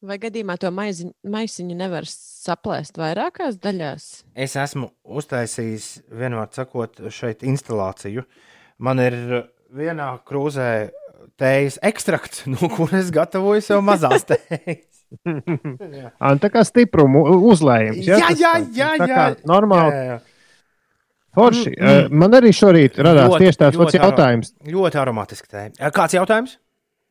Vai gadījumā to maiziņu, maisiņu nevar saplēst vairākās daļās? Es esmu uztaisījis, vienmēr sakot, šeit instalāciju. Man ir vienā krūzē tējas ekstrakts, [laughs] no kuras gatavoju sev mazās tējas. [laughs] Ā, Tā kā stiprumu uzlējums. Jā, tas jā, jā, tā jā. kā Normāli. Jā, jā. Forši. Mm, mm. Mm. Man arī šorīt radās Ļoti- tieši tāds pats jautājums. Ļoti aromātiski tēja. Kāds jautājums?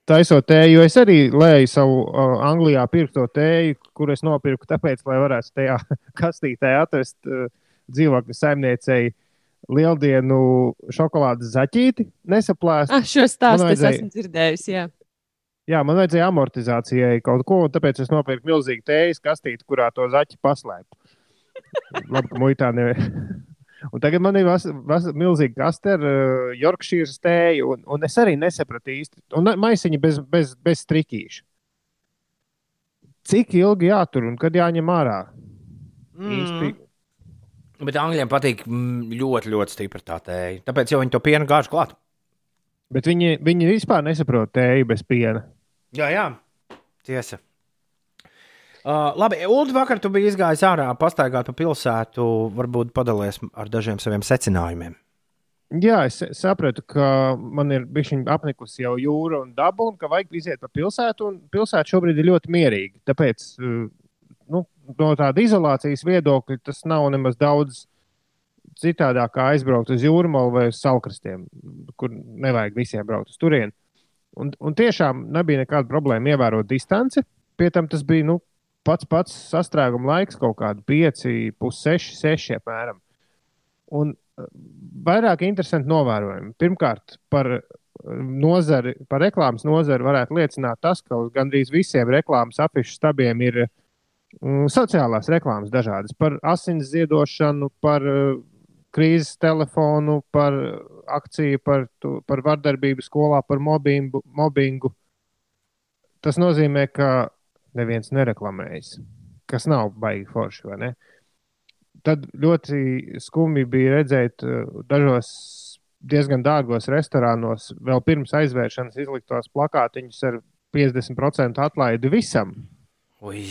Taisot tēju, jo es arī lēju savu uh, Anglijā pirkto tēju, kur es nopirku tāpēc, lai varētu tajā [laughs] kastītē atrast uh, dzīvokļa saimniecei lieldienu šokolādes zaķīti, nesaplēst. Ah, šo stāstu Man es vajadzēja- esmu dzirdējusi. Jā. Jā, man vajadzēja amortizācijai kaut ko, un tāpēc es nopirku milzīgu tējas kastīti, kurā to zaķi paslēpu. [laughs] Labi, ka muitā nevienam. Un tagad man ir vas, vas, milzīga kaste ar uh, Yorkshire tēju, un, un es arī nesapratu īsti. Un maisiņi bez, bez, bez strikīša. Cik ilgi jātur un kad jāņem ārā? Īsti. Mm. Bet angļiem patīk mm, ļoti, ļoti stipra tā tēja. Tāpēc jau viņi to pienu gāž klāt. Bet viņi, viņi vispār nesaprot tēju bez piena. Jā, jā. Tiesa. Uh, labi, Ulu, vakar tu biji izgājis ārā, pastaigāt pa pilsētu. Varbūt padalies ar dažiem saviem secinājumiem. Jā, es sapratu, ka man ir bijusi apnikusi jau jūra un daba, un ka vajag iziet pa pilsētu. Pilsēta šobrīd ir ļoti mierīga. Tāpēc uh, nu, no tāda izolācijas viedokļa tas nav nemaz daudz citādāk, kā aizbraukt uz jūrmālu vai uz salkrastiem, kur nevajag visiem braukt uz turieni. Un, un tiešām nebija nekāda problēma ievērot distanci. Pie tam tas bija nu, pats pats sastrēguma laiks, kaut kādi 5, 6, 6 apmēram. Un eh, vairāk interesanti novērojumi. Pirmkārt, par eh, nozari, par reklāmas nozari varētu liecināt tas, ka uz gandrīz visiem reklāmas afišu stabiem ir mm, sociālās reklāmas dažādas par asins ziedošanu, par uh, krīzes telefonu, par akciju, par, tu, par vardarbību skolā, par mobbingu, mobbingu. Tas nozīmē, ka neviens nereklamējas, kas nav baigi forši, vai ne? Tad ļoti skumji bija redzēt uh, dažos diezgan dārgos restorānos, vēl pirms aizvēršanas izliktos plakātiņus ar 50% atlaidi visam. Ui.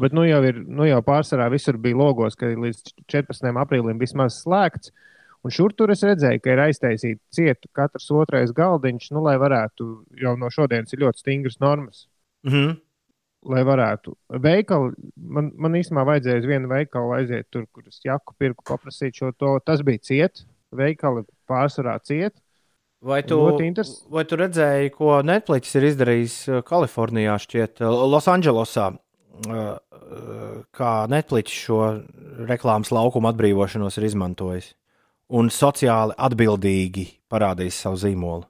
Bet nu jau, ir, nu jau pārsvarā visur bija logos, ka līdz 14. aprīlim vismaz slēgts. Un šur tur es redzēju, ka ir aiztaisīta cieta katrs otrais galdiņš, nu, lai varētu jau no šodienas ir ļoti stingras normas. Mhm. Lai varētu. Veikali, man, man īstenībā vajadzēja uz vienu veikalu aiziet tur, kur es jaku pirku, paprasīt šo to. Tas bija ciet, veikali pārsvarā ciet. Vai tu, interes- vai tu redzēji, ko Netflix ir izdarījis uh, Kalifornijā, šķiet, uh, Losandželosā? uh, Kā Netflix šo reklāmas laukumu atbrīvošanos ir izmantojis un sociāli atbildīgi parādījis savu zīmolu.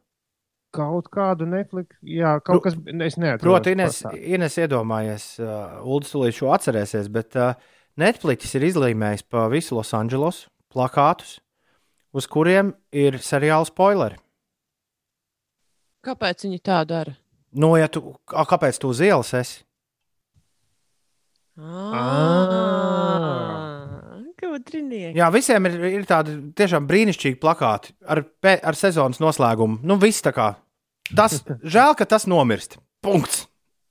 Kaut kādu Netflix, jā, kaut kas, es neatceros. Proti, Ines. Ines iedomājies, uh, Ulas tūlīt šo atcerēsies, bet uh, Netflix ir izlīmējis pa visu Losandželosu plakātus, uz kuriem ir seriāla spoileri. Kāpēc viņi tā dara? Nu, ja tu, a, kāpēc tu uz ielas esi? Ah, Gudrinieki. Jā, visiem ir, ir tādi tiešām brīnišķīgi plakāti ar, ar sezonas noslēgumu. Nu, viss tā kā. Tas [laughs] žēl, ka tas nomirst. Punkts.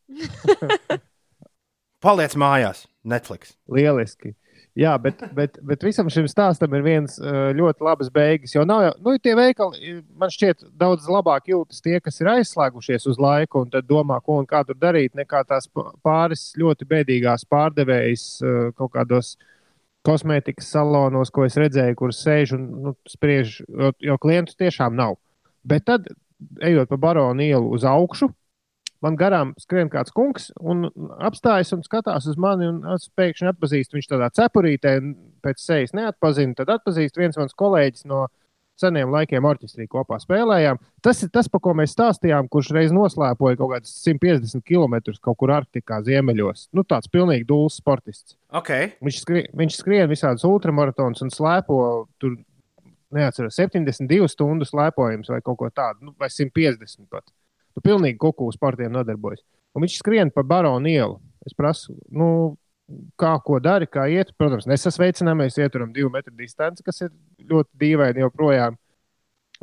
[laughs] Paliec mājās, Netflix. Lieliski. Jā, bet, bet, bet visam šim stāstam ir viens uh, ļoti labs beigas. Jo nav jau, nu, tie veikali, man šķiet, daudz labāk jūtas tie, kas ir aizslēgušies uz laiku un tad domā, ko un kā tur darīt, nekā tās pāris ļoti bēdīgās pārdevējas uh, kaut kādos kosmētikas salonos, ko es redzēju, kur sēž un nu, spriež, jo, jo klientu tiešām nav. Bet tad, ejot pa baronu ielu uz augšu, man garām skrien kāds kungs un apstājas un skatās uz mani. Es pēkšņi atpazīstu viņš tādā cepurītē, pēc sejas neatpazinu. Tad atpazīst viens mans kolēģis no seniem laikiem orķestrī kopā spēlējām. Tas ir tas, par ko mēs stāstījām, kurš reiz noslēpoja kaut kādas 150 km kaut kur Arktikā, ziemeļos. Nu, tāds pilnīgi dūls sportists. Okay. Viņš skrien, viņš skrien visādus ultramaratonus un slēpo tur, neatceros, 72 stundu slēpojums vai kaut ko tādu, nu, vai 150 pat. Nu, pilnīgi kuku sportiem nodarbojas. Un viņš skrien pa baronu ielu. Es prasu, nu, kā ko dari, kā iet. Protams, nesasveicināmies, ieturam divu metru distanci, kas ir ļoti dīvaini joprojām.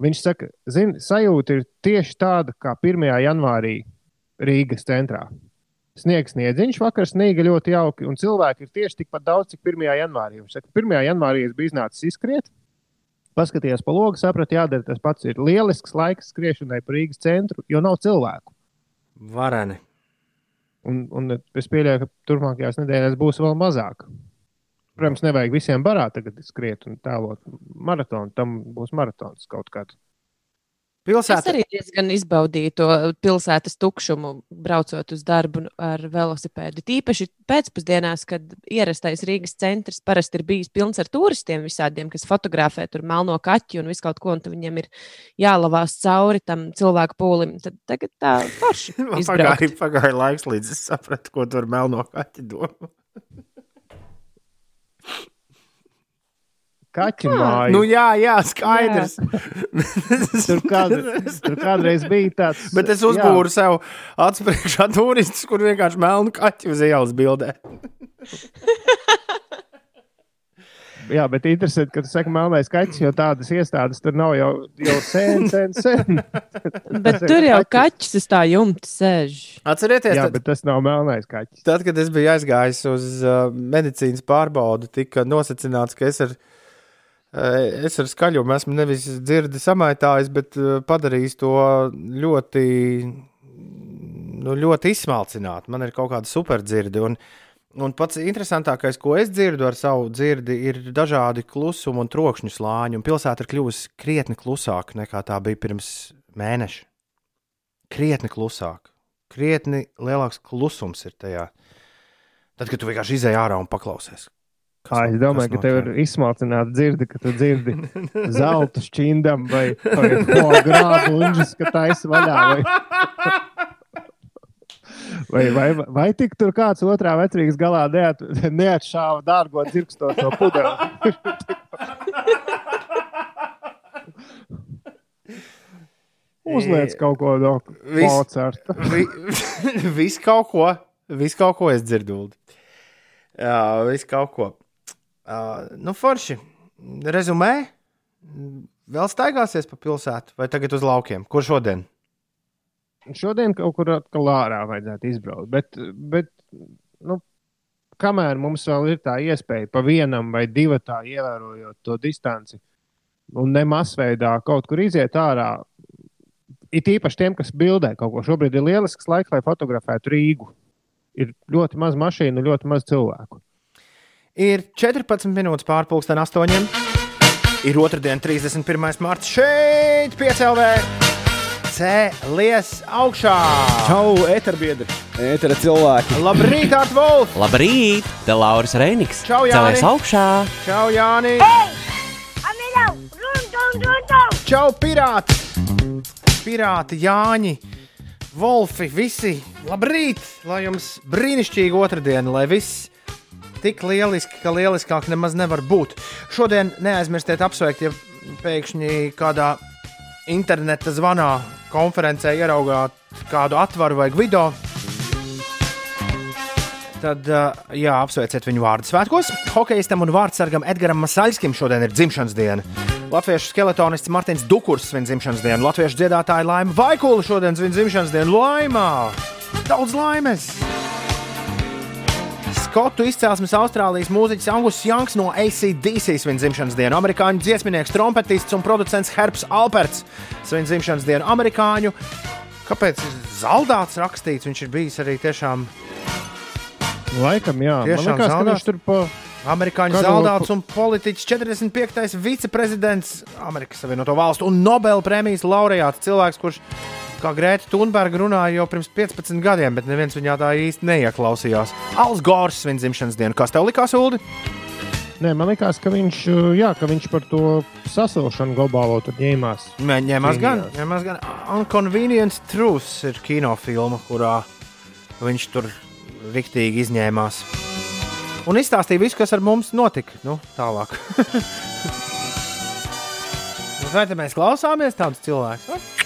Viņš saka, zini, sajūta ir tieši tāda kā 1. janvārī Rīgas centrā. Sniegs sniedziņš, vakar sniega ļoti jauki, un cilvēki ir tieši tikpat daudz, cik 1. janvārī. Viņš saka, 1. janvārī es biju iznācis izskriet, paskatījos pa logu, sapratu, jādara tas pats. Ir lielisks laiks skriešanai pa Rīgas centru, jo nav cilvēku. Vareni. Un, un es pieļauju, ka turpmākajās nedēļās būs vēl mazāk. Protams, nevajag visiem barā tagad skriet un tēlot maratonu. Tam būs maratons kaut kāds. Es Pilsēta arī diezgan izbaudīju to pilsētas tukšumu, braucot uz darbu ar velosipēdu. Tīpaši pēcpusdienās, kad ierastais Rīgas centrs parasti ir bijis pilns ar turistiem, visādiem, kas fotografē tur melno kaķi un visu kaut ko, un viņiem ir jālavās cauri tam cilvēku pūlim. Tad tagad tā forši [laughs] pagāja, pagāja laiks, līdz es sapratu, ko tur melno kaķi domā. [laughs] Kaķu māja. Nu, jā, jā, skaidrs. [laughs] Tur, kād, tur kādreiz bija tāds. Bet es uzbūru sev atspriekšā turistus, kur vienkārši melnu kaķu uz ielas bildē. Jā, jā, bet interesanti, ka tu saki melnais kaķis, jo tādas iestādes tur nav jau, jau sen, sen, sen. [laughs] Bet tur jau kaķis uz tā jumta sēž. Atcerieties, Jā, tad, bet tas nav melnais kaķis. tad, kad es biju aizgājis uz uh, medicīnas pārbaudi, tika nosacīts, ka es ar, uh, es ar skaļumu esmu nevis dzirdi samaitājis, bet uh, padarījis to ļoti, nu, ļoti izsmalcināt. Man ir kaut kāda superdzirde. Un, un pats interesantākais, ko es dzirdu ar savu dzirdi, ir dažādi klusuma un trokšņu slāņi. Un pilsēta ir kļuvusi krietni klusāka nekā tā bija pirms mēneša. Krietni klusāka. Krietni lielāks klusums ir tajā. Tad, kad tu vienkārši izēj ārā un paklausies. Kā es domāju, ka tev ir izsmalcināta dzirde, ka tu dzirdi [laughs] zelta šķindam vai, vai grābu unžas, ka taisa vaļā. Vai, [laughs] Vai, vai, vai tik tur kāds otrā vecrīgas galā neat, neatšāva dārgo dzirkstošo pudeli? [laughs] Uzliec kaut ko no Vis- Mocarta. Vi, visu kaut ko, visu kaut ko es dzirdu. Jā, visu kaut ko. Uh, nu, forši. Rezumē, vēl staigāsies pa pilsētu vai tagad uz laukiem? Kur šodien? Šodien kaut kur atkal ārā vajadzētu izbraukt. Bet, bet nu, kamēr mums vēl ir tā iespēja pa vienam vai divam tā ievērojot to distanci, un ne masveidā kaut kur iziet ārā, it īpaši tiem, kas bildē kaut ko. Šobrīd ir lielisks laiks, lai fotografētu Rīgu. Ir ļoti maz mašīnu, ļoti maz cilvēku. Ir 14 minūtes pārpusdien, 8. Ir otrdien, 31. marts šeit, piecēlē. Cēlies augšā! Čau, eterbiedri, etera cilvēki! Labrīt, Art Wolf! Labrīt! Te Lauris Reiniks! Čau, Jāni! Celies augšā! Čau, Jāni! Čau, pirāti! Pirāti, Jāņi, Wolfi, visi! Labrīt! Lai jums brīnišķīga otrdiena, lai viss tik lieliski, ka lieliskāk nemaz nevar būt. Šodien neaizmirstiet apsveikt, ja pēkšņi kādā interneta zvanā konferencē ieraugāt kādu atvaru vai video. Tad, uh, jā, apsveiciet viņu vārdu svētkos. Hokejistam un vārdsargam Edgars Masaļskim šodien ir dzimšanas diena. Latviešu skeletonists Martins Dukurs svin dzimšanas dienu. Latviešu dziedātāja Laima Vaikula šodien svin dzimšanas dienu. Laimā! Daudz laimes! Skotu izcelsmes Austrālijas mūziķis Angus Janks no ACDC svin dzimšanas dienu. Amerikāņu dziesminieks, trompetists un producents Herbs Alperts svin dzimšanas dienu. Amerikāņu, kāpēc ir zaldāts rakstīts? Viņš ir bijis arī tiešām Laikam, jā, Tiešām man liekas, viņš tur pa. Amerikāņu zaldāts un politiķis 45. viceprezidents Amerikas Savienoto Valstu un Nobela prēmijas laureāts cilvēks, kurš, kā Grēta Thunberga, runāja jau pirms 15 gadiem, bet neviens viņā tā īsti neieklausījās. Alans Gors svin dzimšanas dienu. Kas tev likās, Ulu? Nē, man liekas, ka viņš, uh, jā, ka viņš par to sasilšanu globālo tur ņēmās. Ņemās gan, Cīnījās. ņemās gan. Unconvenience Truth ir kinofilma, kurā viņš tur riktīgi izņēmās. Un izstāstīja visu, kas ar mums notika. Nu, tālāk. [laughs] Nu, Vai tad mēs klausāmies tādus cilvēkus?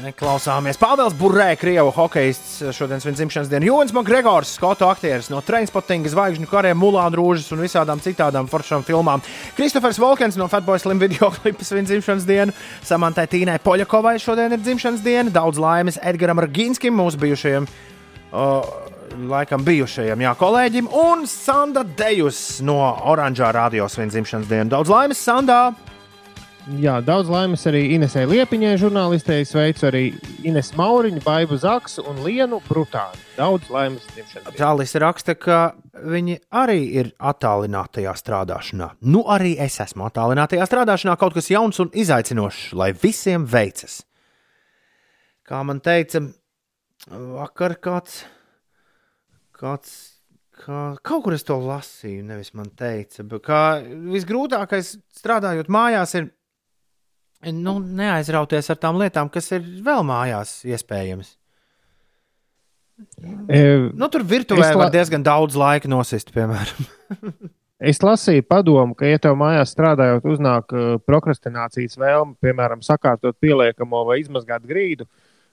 Vai? Neklausāmies. Pāvils Burē, Krievijas hokejists, šodien svin dzimšanas dienu. Jūns Makgregors, skotu aktieris no Trainspottinga, Zvaigžņu kariem, Mulāna Rūžas un visādām citām foršām filmām. Kristofers Volkens no Fatboy Slim video [laughs] klipa svin dzimšanas dienu. Samantai Tīnai Poļakovai šodien ir dzimšanas diena. Daudz laimes Edgaram Ragīnskim, mūsu bijušajam. Uh, Laikam bijušajam jā, kolēģim, un Sanda Dejus no Oranžā radio svin dzimšanas dienu. Daudz laimes, Sandā! Jā, daudz laimes arī Inesai Liepiņai, žurnālistei. Sveicu arī Ines Mauriņu, Baibu Zaksu un Lienu Brutānu. Daudz laimes dzimšanas. Tālis raksta, ka viņi arī ir attālinātajā strādāšanā. Nu, arī es esmu attālinātajā strādāšanā, kaut kas jauns un izaicinošs, lai visiem veicas. Kā man teica, vakar kāds, kāds kā, kaut kur es to lasīju, nevis man teica, bet kā visgrūtākais strādājot mājās ir nu, neaizrauties ar tām lietām, kas ir vēl mājās iespējams. E, Nu, tur virtuvē Es var la- diezgan daudz laika nosist, piemēram. [laughs] Es lasīju padomu, ka, ja tev mājās strādājot, uznāk uh, prokrastinācijas vēlme, piemēram, sakārtot pieliekamo vai izmazgāt grīdu,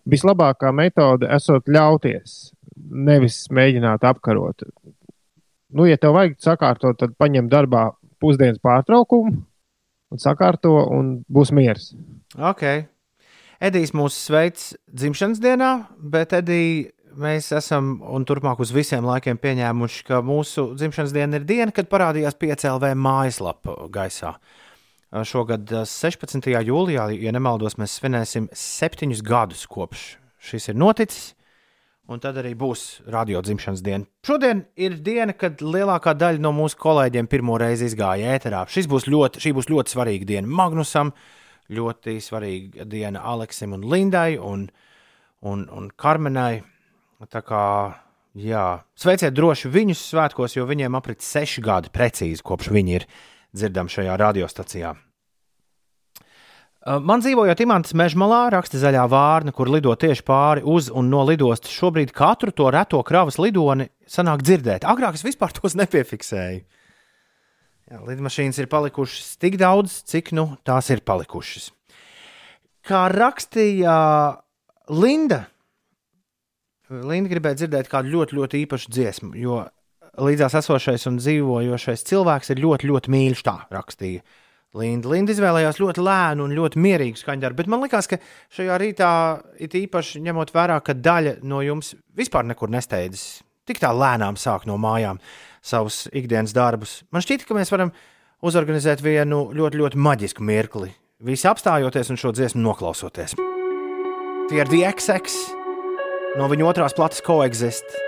vislabākā metode esot ļauties, nevis mēģināt apkarot. Nu, ja tev vajag sakārtot, tad paņem darbā pusdienas pārtraukumu un sakārto, un būs miers. Ok. Edijs mūs sveic dzimšanas dienā, bet Edija, mēs esam un turpmāk uz visiem laikiem pieņēmuši, ka mūsu dzimšanas diena ir diena, kad parādījās PCLV mājaslapa gaisā. Šogad eh, 16. jūlijā, ja nemaldos, mēs svinēsim septiņus gadus kopš šis ir noticis. Un tad arī būs radio dzimšanas diena. Šodien ir diena, kad lielākā daļa no mūsu kolēģiem pirmo reizi izgāja ēterā. Šis būs ļoti, šī būs ļoti svarīga diena Magnusam, ļoti svarīga diena Aleksim un Lindai un, un, un Karmenai. Tā kā, jā, sveiciet droši viņus svētkos, jo viņiem aprit seši gadi precīzi, kopš viņi ir dzirdami šajā radiostacijā. Man dzīvojot Imantas meža malā, raksta zaļā vārna, kur lido tieši pāri uz un no lidostas. Šobrīd katru to reto kravas lidoni sanāk dzirdēt. Agrāk es vispār tos nepiefiksēju. Jā, lidmašīnas ir palikušas tik daudz, cik nu tās ir palikušas. Kā rakstīja Linda, Linda gribēja dzirdēt kādu ļoti, ļoti īpašu dziesmu, jo līdzās esošais un dzīvojošais cilvēks ir ļoti, ļoti mīļš. Tā rakstīja Linda. Linda izvēlējās ļoti lēnu un ļoti mierīgu skaņdarbu, bet man liekas, ka šajā rītā, it īpaši ņemot vērā, ka daļa no jums vispār nekur nesteidzas, tik tā lēnām sāk no mājām savus ikdienas darbus. Man šķiet, ka mēs varam uzorganizēt vienu ļoti, ļoti maģisku mirkli. Visi apstājoties un šo dziesmu noklausoties. Tie ir DXX no viņa otrās plates coexist.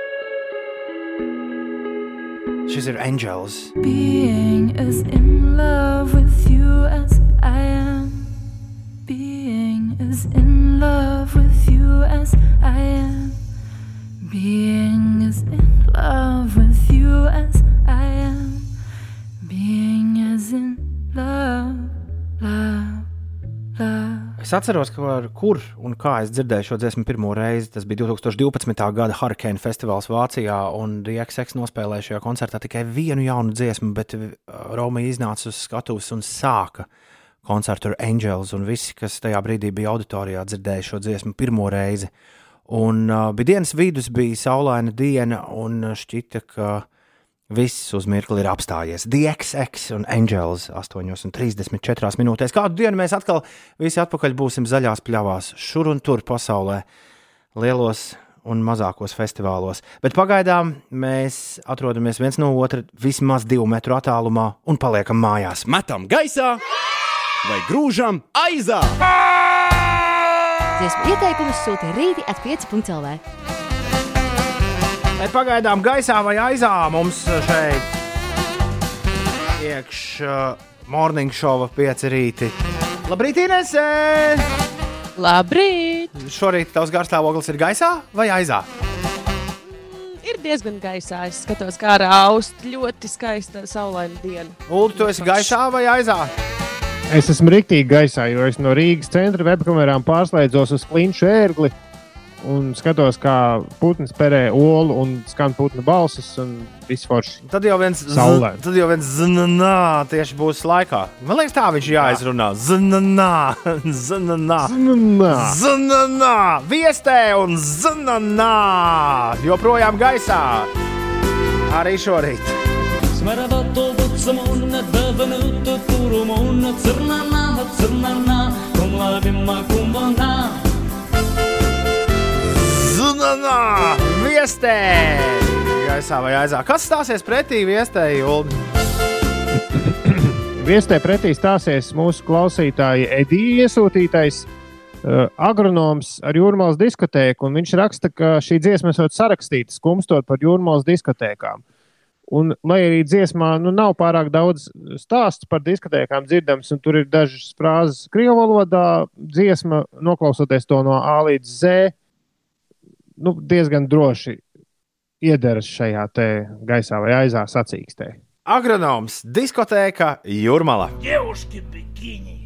Šis ir Angels. Being as in love with you as I am. Being as in love with you as I am. Being as in love with you as I am. Being as in love, love. Es atceros, ka ar kur un kā es dzirdēju šo dziesmu pirmo reizi. Tas bija 2012. gada Hurricane festivāls Vācijā, un DXX nospēlēja šajā koncertā tikai vienu jaunu dziesmu, bet uh, Romija iznāca uz skatuves un sāka koncertu ar Angels, un visi, kas tajā brīdī bija auditorijā, dzirdēja šo dziesmu pirmo reizi. Un uh, bija dienas vidus, bija saulaina diena, un uh, šķita, ka viss uz mirkli ir apstājies. DXX un Angels 8,34 minūtēs. Kādu dienu mēs atkal visi atpakaļ būsim zaļās pļavās, šur un tur pasaulē, lielos un mazākos festivālos. Bet pagaidām mēs atrodamies viens no otra vismaz divu metru attālumā un paliekam mājās. Metam gaisā vai grūžam aizā! Dziesmu ieteikumus sūta rīti at 5.lv. Bet pagaidām gaisā vai aizā mums šeit iekš uh, morning show pieci rīti. Labrīt, Inese! Labrīt! Šorīt tavs garstāvoklis ir gaisā vai aizā? Ir diezgan gaisā. Es skatos, kā raust ļoti skaista saulaina diena. Ulu, tu esi gaisā vai aizā? Es esmu rīktīgi gaisā, jo es no Rīgas centra webkamerām pārslēdzos uz klinšu ērgli un skatos, kā putns perē olu un skan putna balsis un viss forši. Tad jau viens Saulē. z- Tad jau viens znanā tieši būs laikā. Man liekas, tā viņš jāizrunā. Znanā. Znanā. Znanā. Viestē un znanā. Joprojām gaisā. Arī šorīt. Smeravatovo samona davanuto turumona Cirnana, cirnana, cum la Znanā. Viestē. Gaisā vai aizā. Kas stāsies pretī viestē, Ulu? [coughs] Viestē pretī stāsies mūsu klausītāja Edija iesūtītais uh, agronoms ar jūrmālas diskotēku. un Viņš raksta, ka šī dziesma esot sarakstīta skumstot par jūrmālas diskotēkām. Un, lai arī dziesmā nu, nav pārāk daudz stāstu par diskotēkām dzirdams, un tur ir dažas frāzes krievu valodā, dziesma, noklausoties to no A līdz Z, nu, diezgan droši iederas šajā gaisā vai aizā sacīkstē. Agronoms diskotēka Jurmala. Dievuški bikini!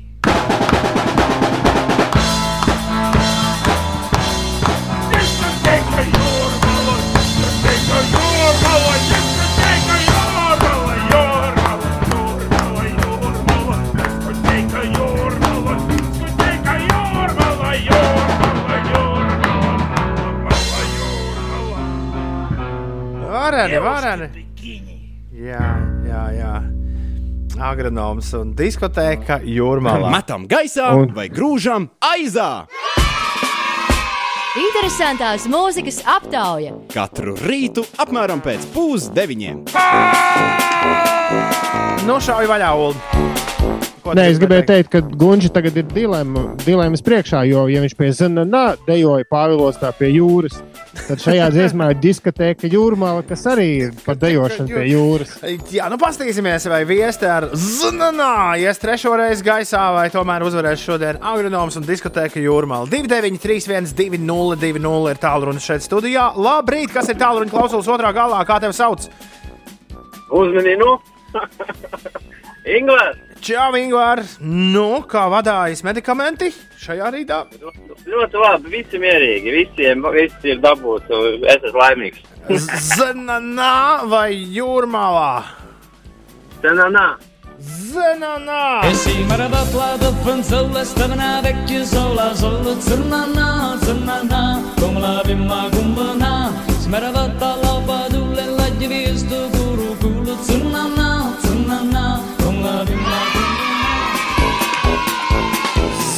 Vareni, vareni. Jā, jā, jā. Agronoms un diskotēka jūrmala. Metam gaisā Un- vai grūžam aizā! Interesantās mūzikas aptauja. Katru rītu apmēram pēc pusdeviņiem. Nošauj vaļā, Ulu. Ko Nē, es gribēju teikt, ka Gunčs tagad ir dilemma, dilemmas priekšā, jo, ja viņš pie Zana dejoja Pāvilos tā pie jūras, tad šajā dziesmā ir diskotēka jūrmāla, kas arī ir par dejošanu pie jūras. Jā, nu paskatīsimies, vai viesti ar Znanā ies trešo reizi gaisā, vai tomēr uzvarēs šodien agronoms un diskotēka jūrmāla. 2931, 2020 ir tālrunis šeit studijā. Labrīt, kas ir tālruņa klausulas otrā galā? Kā tevi sauc? Uzmanību! [laughs] Ingūns! Čau, Ingūr! Nu, kā vadājas medikamenti šajā rītā? Ļoti labi, visi mierīgi, visiem visi ir dabūts, un es esmu laimīgs. Zenanā vai jūrmālā? Zenanā. Zenanā! Esi marabatlada fanzala stavana vecchia sola sola zernana zernana come la bimba gumbana smaravatta la padulle la visto guru gulu zernana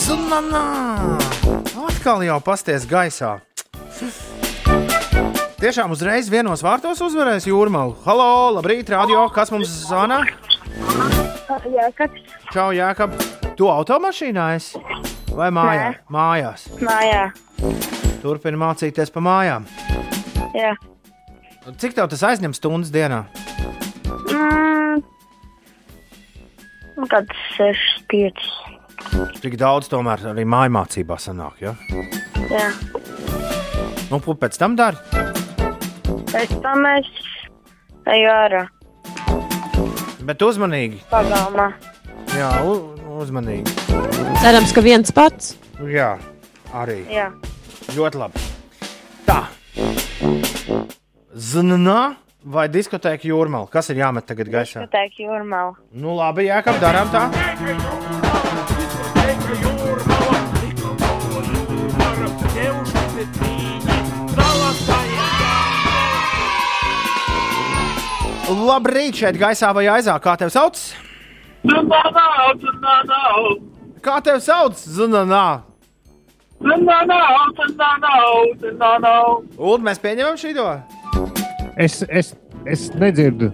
Zenanā! Atkal jau pasties gaisā. Tiešām uzreiz vienos vārtos uzvarēs jūrmālu. Halo, labrīt, radio! Kas mums zvana? Jākabs. Čau, Jākab! Tu automašīnā esi? Vai mājā? Nē. Mājās. Mājā. Turpini mācīties pa mājām. Jā. Cik tev tas aizņem stundas dienā? Mm. Nu, Kāds 6, 5. Tik daudz tomēr arī mājmācībā sanāk. Ja? Jā. Nu, ko pēc tam dari? Pēc tam es eju ārā Bet uzmanīgi. pagalmā. Jā, uzmanīgi. Cerams, ka viens pats. Jā, arī. Jā. Ļoti labi. Tā. Znanā vai diskotēka jūrmāla? Kas ir jāmet tagad gaisā? Pateikt jūrmālu. Nu, labi, Jākab, darām tā. Labrīt, šeit gaisā vai aizā. Kā tev sauc? Kā tev sauc? Znanā. Ulu, mēs pieņemam šī to? Es, es, es nedzirdu.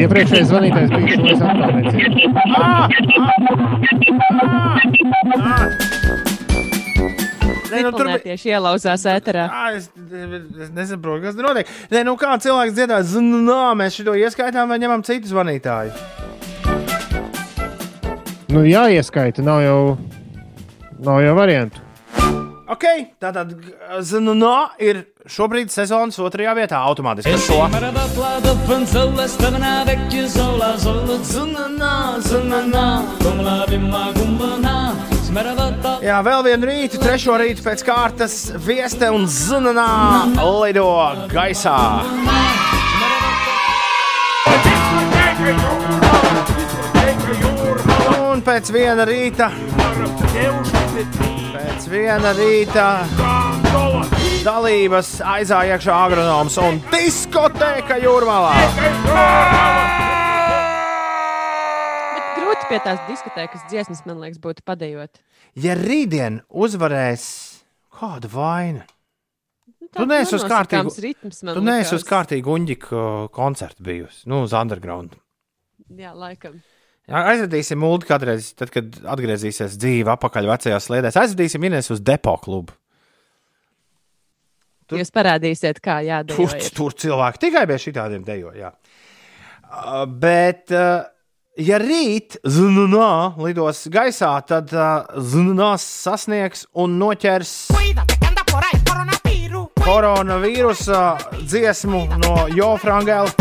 Iepriekšējais zvanītājs bija šo es atkal nedzirdu. Nē, nu, tur bija. Tieši ielauzās ēterā. Ā, es, es nesaprotu, kas tur notiek. Nē, nu kā cilvēks dziedā, znā, mēs šo ieskaitām vai ņemam citu zvanītāju. Nu, jāieskaita, nav jau, nav jau variantu. Ok, tātad znā ir šobrīd sezonas otrajā vietā automātiski. Ar šo. Jā, vēl vienu rītu, trešo rītu pēc kārtas vieste un zvanā lido gaisā. Un pēc viena rīta, pēc viena rīta dalības aizāja iekšā agronoms un diskotēka jūrmalā. Pie tās diskotēkas dziesmas, man liekas, būtu padējot. Ja rītdien uzvarēs kāda vaina, Tu tāds neesi uz kārtīgu, ritms, tu neesi uz kārtīgu uņģiku koncertu bijusi, nu, uz underground. Jā, laikam. Aizvedīsim mūdu kādreiz, tad, kad atgriezīsies dzīve atpakaļ vecajās sliedēs. Aizvedīsim Ines uz depo klubu. Tur... Jūs parādīsiet, kā jādara. Tur, tur cilvēki tikai bez šitādiem dejo. Jā. Uh, bet, uh, ja rīt zununā lidos gaisā, tad uh, zununās sasniegs un noķers koronavīrusa dziesmu no Jofrangela,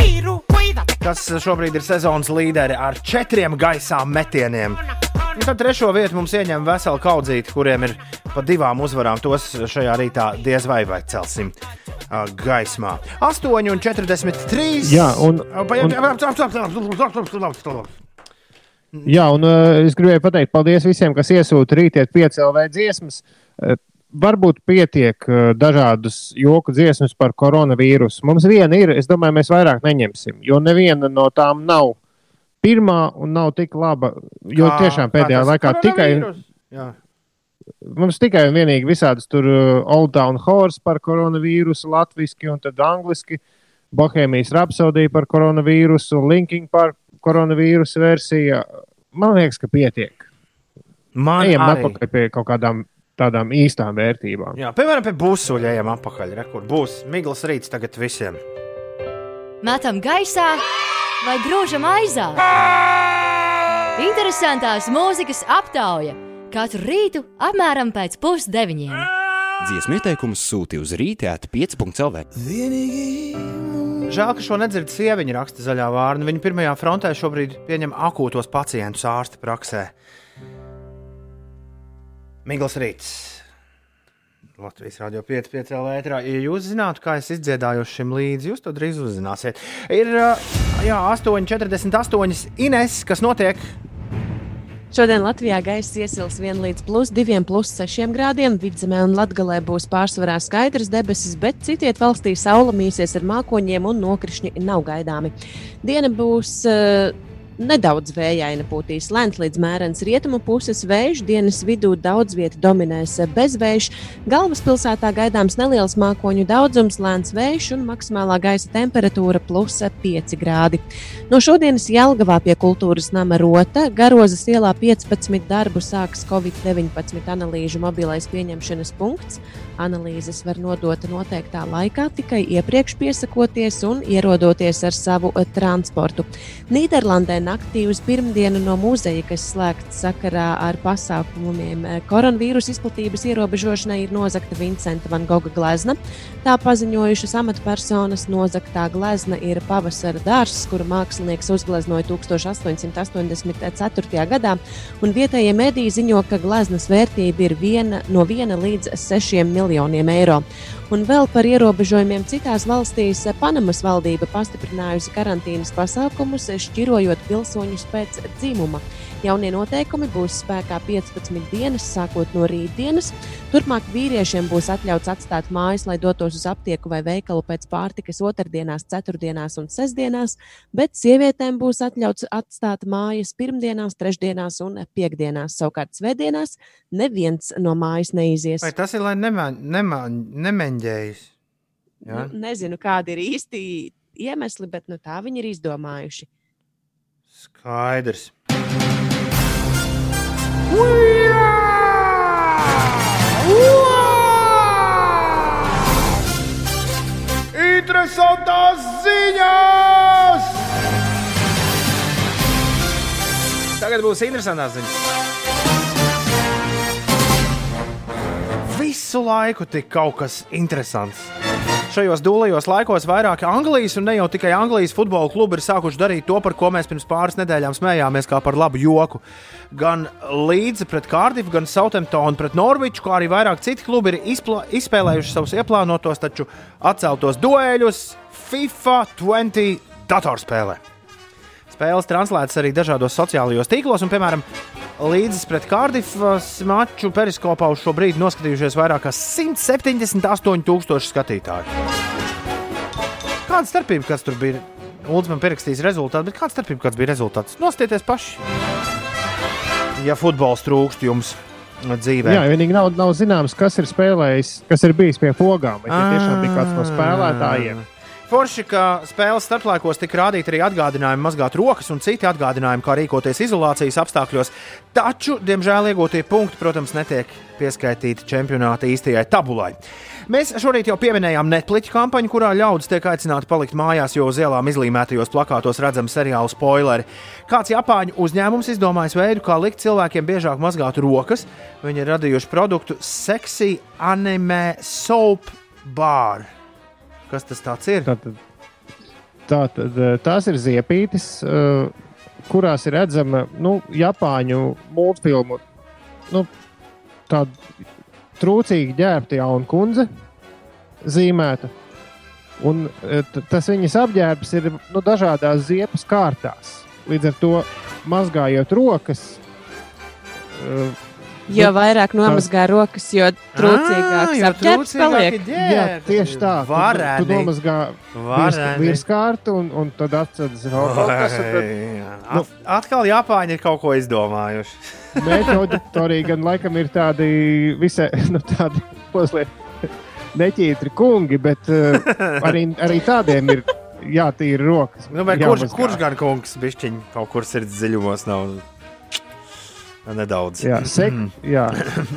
kas šobrīd ir sezonas līderi ar četriem gaisā metieniem. Un tad trešo vietu mums ieņem vesela kaudzīte, kuriem ir pa divām uzvarām. Tos šajā rītā diez vai vai celsim uh, gaismā. 8,43. Jā, un- Jā, un uh, es gribēju pateikt paldies visiem, kas iesūta rītiet piecēlē dziesmas. Uh, varbūt pietiek uh, dažādas joku dziesmas par koronavīrusu. Mums viena ir, es domāju, mēs vairāk neņemsim, jo neviena no tām nav pirmā un nav tik laba. Jo Kā- tiešām kā pēdējā tas laikā tikai. Jā. Mums tikai un vienīgi visādas tur uh, Old Town Horse par koronavīrusu, latviešu un tad angliski, Bohēmijas rapsodija par koronavīrusu, Linking par koronavīrusu versiju. Man liekas, ka pietiek. Man Ejam atpakaļ pie kaut kādām tādām īstām vērtībām. Jā, piemēram, pie busuļa ejam atpakaļ. Re, kur būs miglas rīts tagad visiem. Metam gaisā vai grūžam aizā? Interesantās mūzikas aptauja katru rītu apmēram pēc pusdeviņiem. Dziesmu ieteikumus sūti uz rīta at 5.lv. Žēl, ka šo nedzird sieviņa raksta zaļā vārna. Viņa pirmajā frontē šobrīd pieņem akūtos pacientus ārsta praksē. Migls Rīts. Latvijas Rādio 5,5 lētrā. Ja jūs zinātu, kā es izdziedāju šim līdzi, jūs to drīz uzzināsiet. Ir jā, 8,48 Ines, kas notiek? Šodien Latvijā gaisa iesils 1 līdz plus 2,6 grādiem. Vidzemē un Latvijā būs pārsvarā skaidrs debesis, bet citiet valstī saule mīsies ar mākoņiem un nokrišņi nav gaidāmi. Diena būs uh, nedaudz vējaina, pūtīs lēns līdz mērens rietumu puses vējš. Dienas vidū daudz vietā dominēs bezvējš. Galvaspilsētā gaidāms neliels mākoņu daudzums, lēns vējš un maksimālā gaisa temperatūra plus 5 grādi. No šodienas Jelgavā pie kultūras nama rota Garozas ielā 15 darbu sāks Covid-19 analīžu mobilais pieņemšanas punkts. Analīzes var nodot noteiktā laikā, tikai iepriekš piesakoties un ierodoties ar savu eh, transportu. Nīderlandē naktī uz pirmdienu no muzeja, kas slēgts sakarā ar pasākumiem eh, koronavīrusa izplatības ierobežošanai, ir nozagta Vincenta Van Gogha glezna. Tā paziņojušas amatpersonas nozagtā glezna ir pavasara dārzs, kuru mākslinieks uzgleznoja 1884. gadā, un vietējie mediji ziņo, ka gleznas vērtība ir viena, no 1 līdz 6 miljoniem eiro. Un vēl par ierobežojumiem citās valstīs Panamas valdība pastiprinājusi karantīnas pasākumus, šķirojot pilsoņus pēc dzimuma. Jaunie noteikumi būs spēkā 15 dienas, sākot no rītdienas. Turpmāk vīriešiem būs atļauts atstāt mājas, lai dotos uz aptieku vai veikalu pēc pārtikas otrdienās, ceturtdienās un sestdienās, bet sievietēm būs atļauts atstāt mājas pirmdienās, trešdienās un piekdienās. Savukārt svētdienās neviens no mājas neizies. Vai tas ir, lai nemeņģējas? Nu, nezinu, kādi ir īsti iemesli, bet nu, tā viņi ir izdomājuši. Skaidrs. Interesantās ziņas! Tagad būs interesantās ziņas. Visu laiku tik kaut kas interesants. Šajos dūlajos laikos vairāki Anglijas un ne jau tikai Anglijas futbola klubi ir sākuši darīt to, par ko mēs pirms pāris nedēļām smējāmies, kā par labu joku. Gan Līdzi pret Kārdifu, gan Southamptonu pret Norviču, kā arī vairāk citi klubi ir izspēlējuši savus ieplānotos, taču atceltos dueļus FIFA 20 datorspēlē. Spēles translētas arī dažādos sociālajos tīklos, un, piemēram, līdzes pret Kārdifas maču periskopā uz šo brīdi noskatījušies vairāk kā 178,000 skatītāju. Kāda starpība, kas tur bija? Lūdzu, man pierakstīs rezultātu, bet kāda starpība, kāds bija rezultāts? Nostieties paši! Ja futbols trūkst jums dzīvē, Jā, vienīgi nav, nav zināms, kas ir spēlējis, kas ir bijis pie pogām. Vai tie tiešām bija kāds no spēlētājiem? Forši, ka spēles starplaikos tika rādīti arī atgādinājumi mazgāt rokas un citi atgādinājumi, kā rīkoties izolācijas apstākļos. Taču, diemžēl, iegūtie punkti, protams, netiek pieskaitīti čempionāta īstajai tabulai. Mēs šorīt jau pieminējām Netflix kampaņu, kurā ļaudis tiek aicināti palikt mājās, jo uz ielām izlīmētajos plakātos redzami seriāla spoileri. Kāds Japāņu uzņēmums izdomājis veidu, kā likt cilvēkiem biežāk mazgāt rokas. Viņi ir radījuši produktu Sexy Anime Soap Bar. Kas tas ir? Tātad, tātad, eh, tās ir ziepītes, eh, kurās ir redzama nu, Japāņu mūzikas nu, tāda trūcīga ģērbta jauna kundze zīmēta. Un eh, tas viņas apģērbs ir nu, dažādās ziepes kārtās. Līdz ar to mazgājot rokas. Jo vairāk nomazgā rokas, jo trūcīgāks jo apģērbs paliek. Jā, tieši tā. Tu- Tu, tu nomazgā virskārtu un, un tad atceries vēl kaut [laughs] kas. un tad- Nu, atkal Japāņi ir kaut ko izdomājuši. [laughs] Mēģinājumi gan laikam ir tādi visai [laughs] nu, tādi mazliet neķītri kungi, bet uh, arī, arī tādiem ir jātīra rokas. Nu, kurš, kurš gan kungs bišķiņ kaut kur sirds dziļumos nav? Nedaudz. Jā, sek, jā.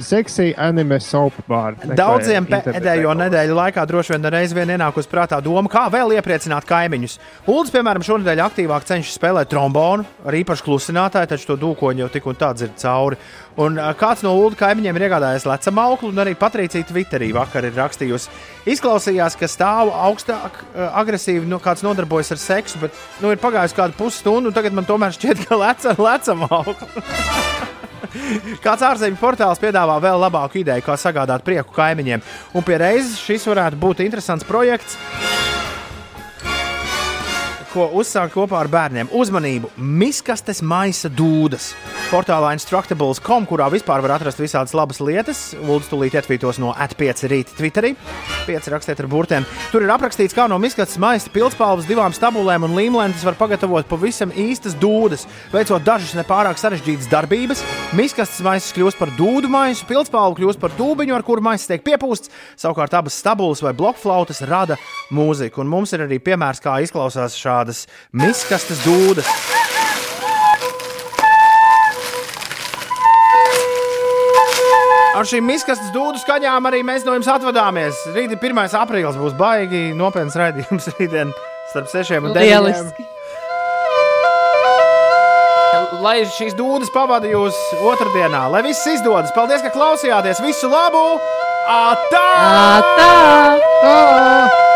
seksī anime soap bar. Daudziem pēdējo nedēļu laikā droši vien reiz vien ienākusi prātā doma, kā vēl iepriecināt kaimiņus. Uldis, piemēram, šonadēļ aktīvāk cenšas spēlēt trombonu, ar īpašu klusinātāju, taču to dūkoņu jau tik un tā dzird cauri. Un kāds no Ulda kaimiņiem ir iegādājies lecam auklu, un arī Patricija Twitterī vakar ir rakstījusi. Izklausījās, ka stāv augstāk, agresīvi, nu, kāds nodarbojas ar seksu, bet nu, ir pagājusi kāda pusstundu, un tagad man tomēr šķiet, ka lec ar lecam auklu. [laughs] [laughs] Kāds ārzemju portāls piedāvā vēl labāku ideju, kā sagādāt prieku kaimiņiem. Un pie reizes šis varētu būt interesants projekts, ko uzsākt kopā ar bērniem. Uzmanību! Miskastes maisa dūdas. Portālā Instructables.com, kurā vispār var atrast visādas labas lietas. Lūdzu, tūlīt ietvītos no atpieci rīta Twitterī. Pieci rakstiet ar burtiem. Tur ir aprakstīts, kā no miskastes maisa pildspalvas divām stabulēm un līmlēm var pagatavot pavisam īstas dūdas, veicot dažas nepārāk sarežģītas darbības. Miskastes maisas kļūst par dūdu maisu, pildspalva kļūst par tūbiņu, ar kuru maisa tiek piepūsts. Savukārt abas stabulas vai blokflautas rada mūziku. Un mums ir arī piemērs, kā izklausās šādas miskastes dūdas. Ar šīm miskastes dūdu skaņām arī mēs no jums atvadāmies. Rīt ir 1. aprīlis, būs baigi nopietns raidījums rītdien starp 6 un 9. Lieliski. Lai šīs dūdas pavada jūs otrdienā, lai viss izdodas. Paldies, ka klausījāties! Visu labu! Atā! Atā! Ā!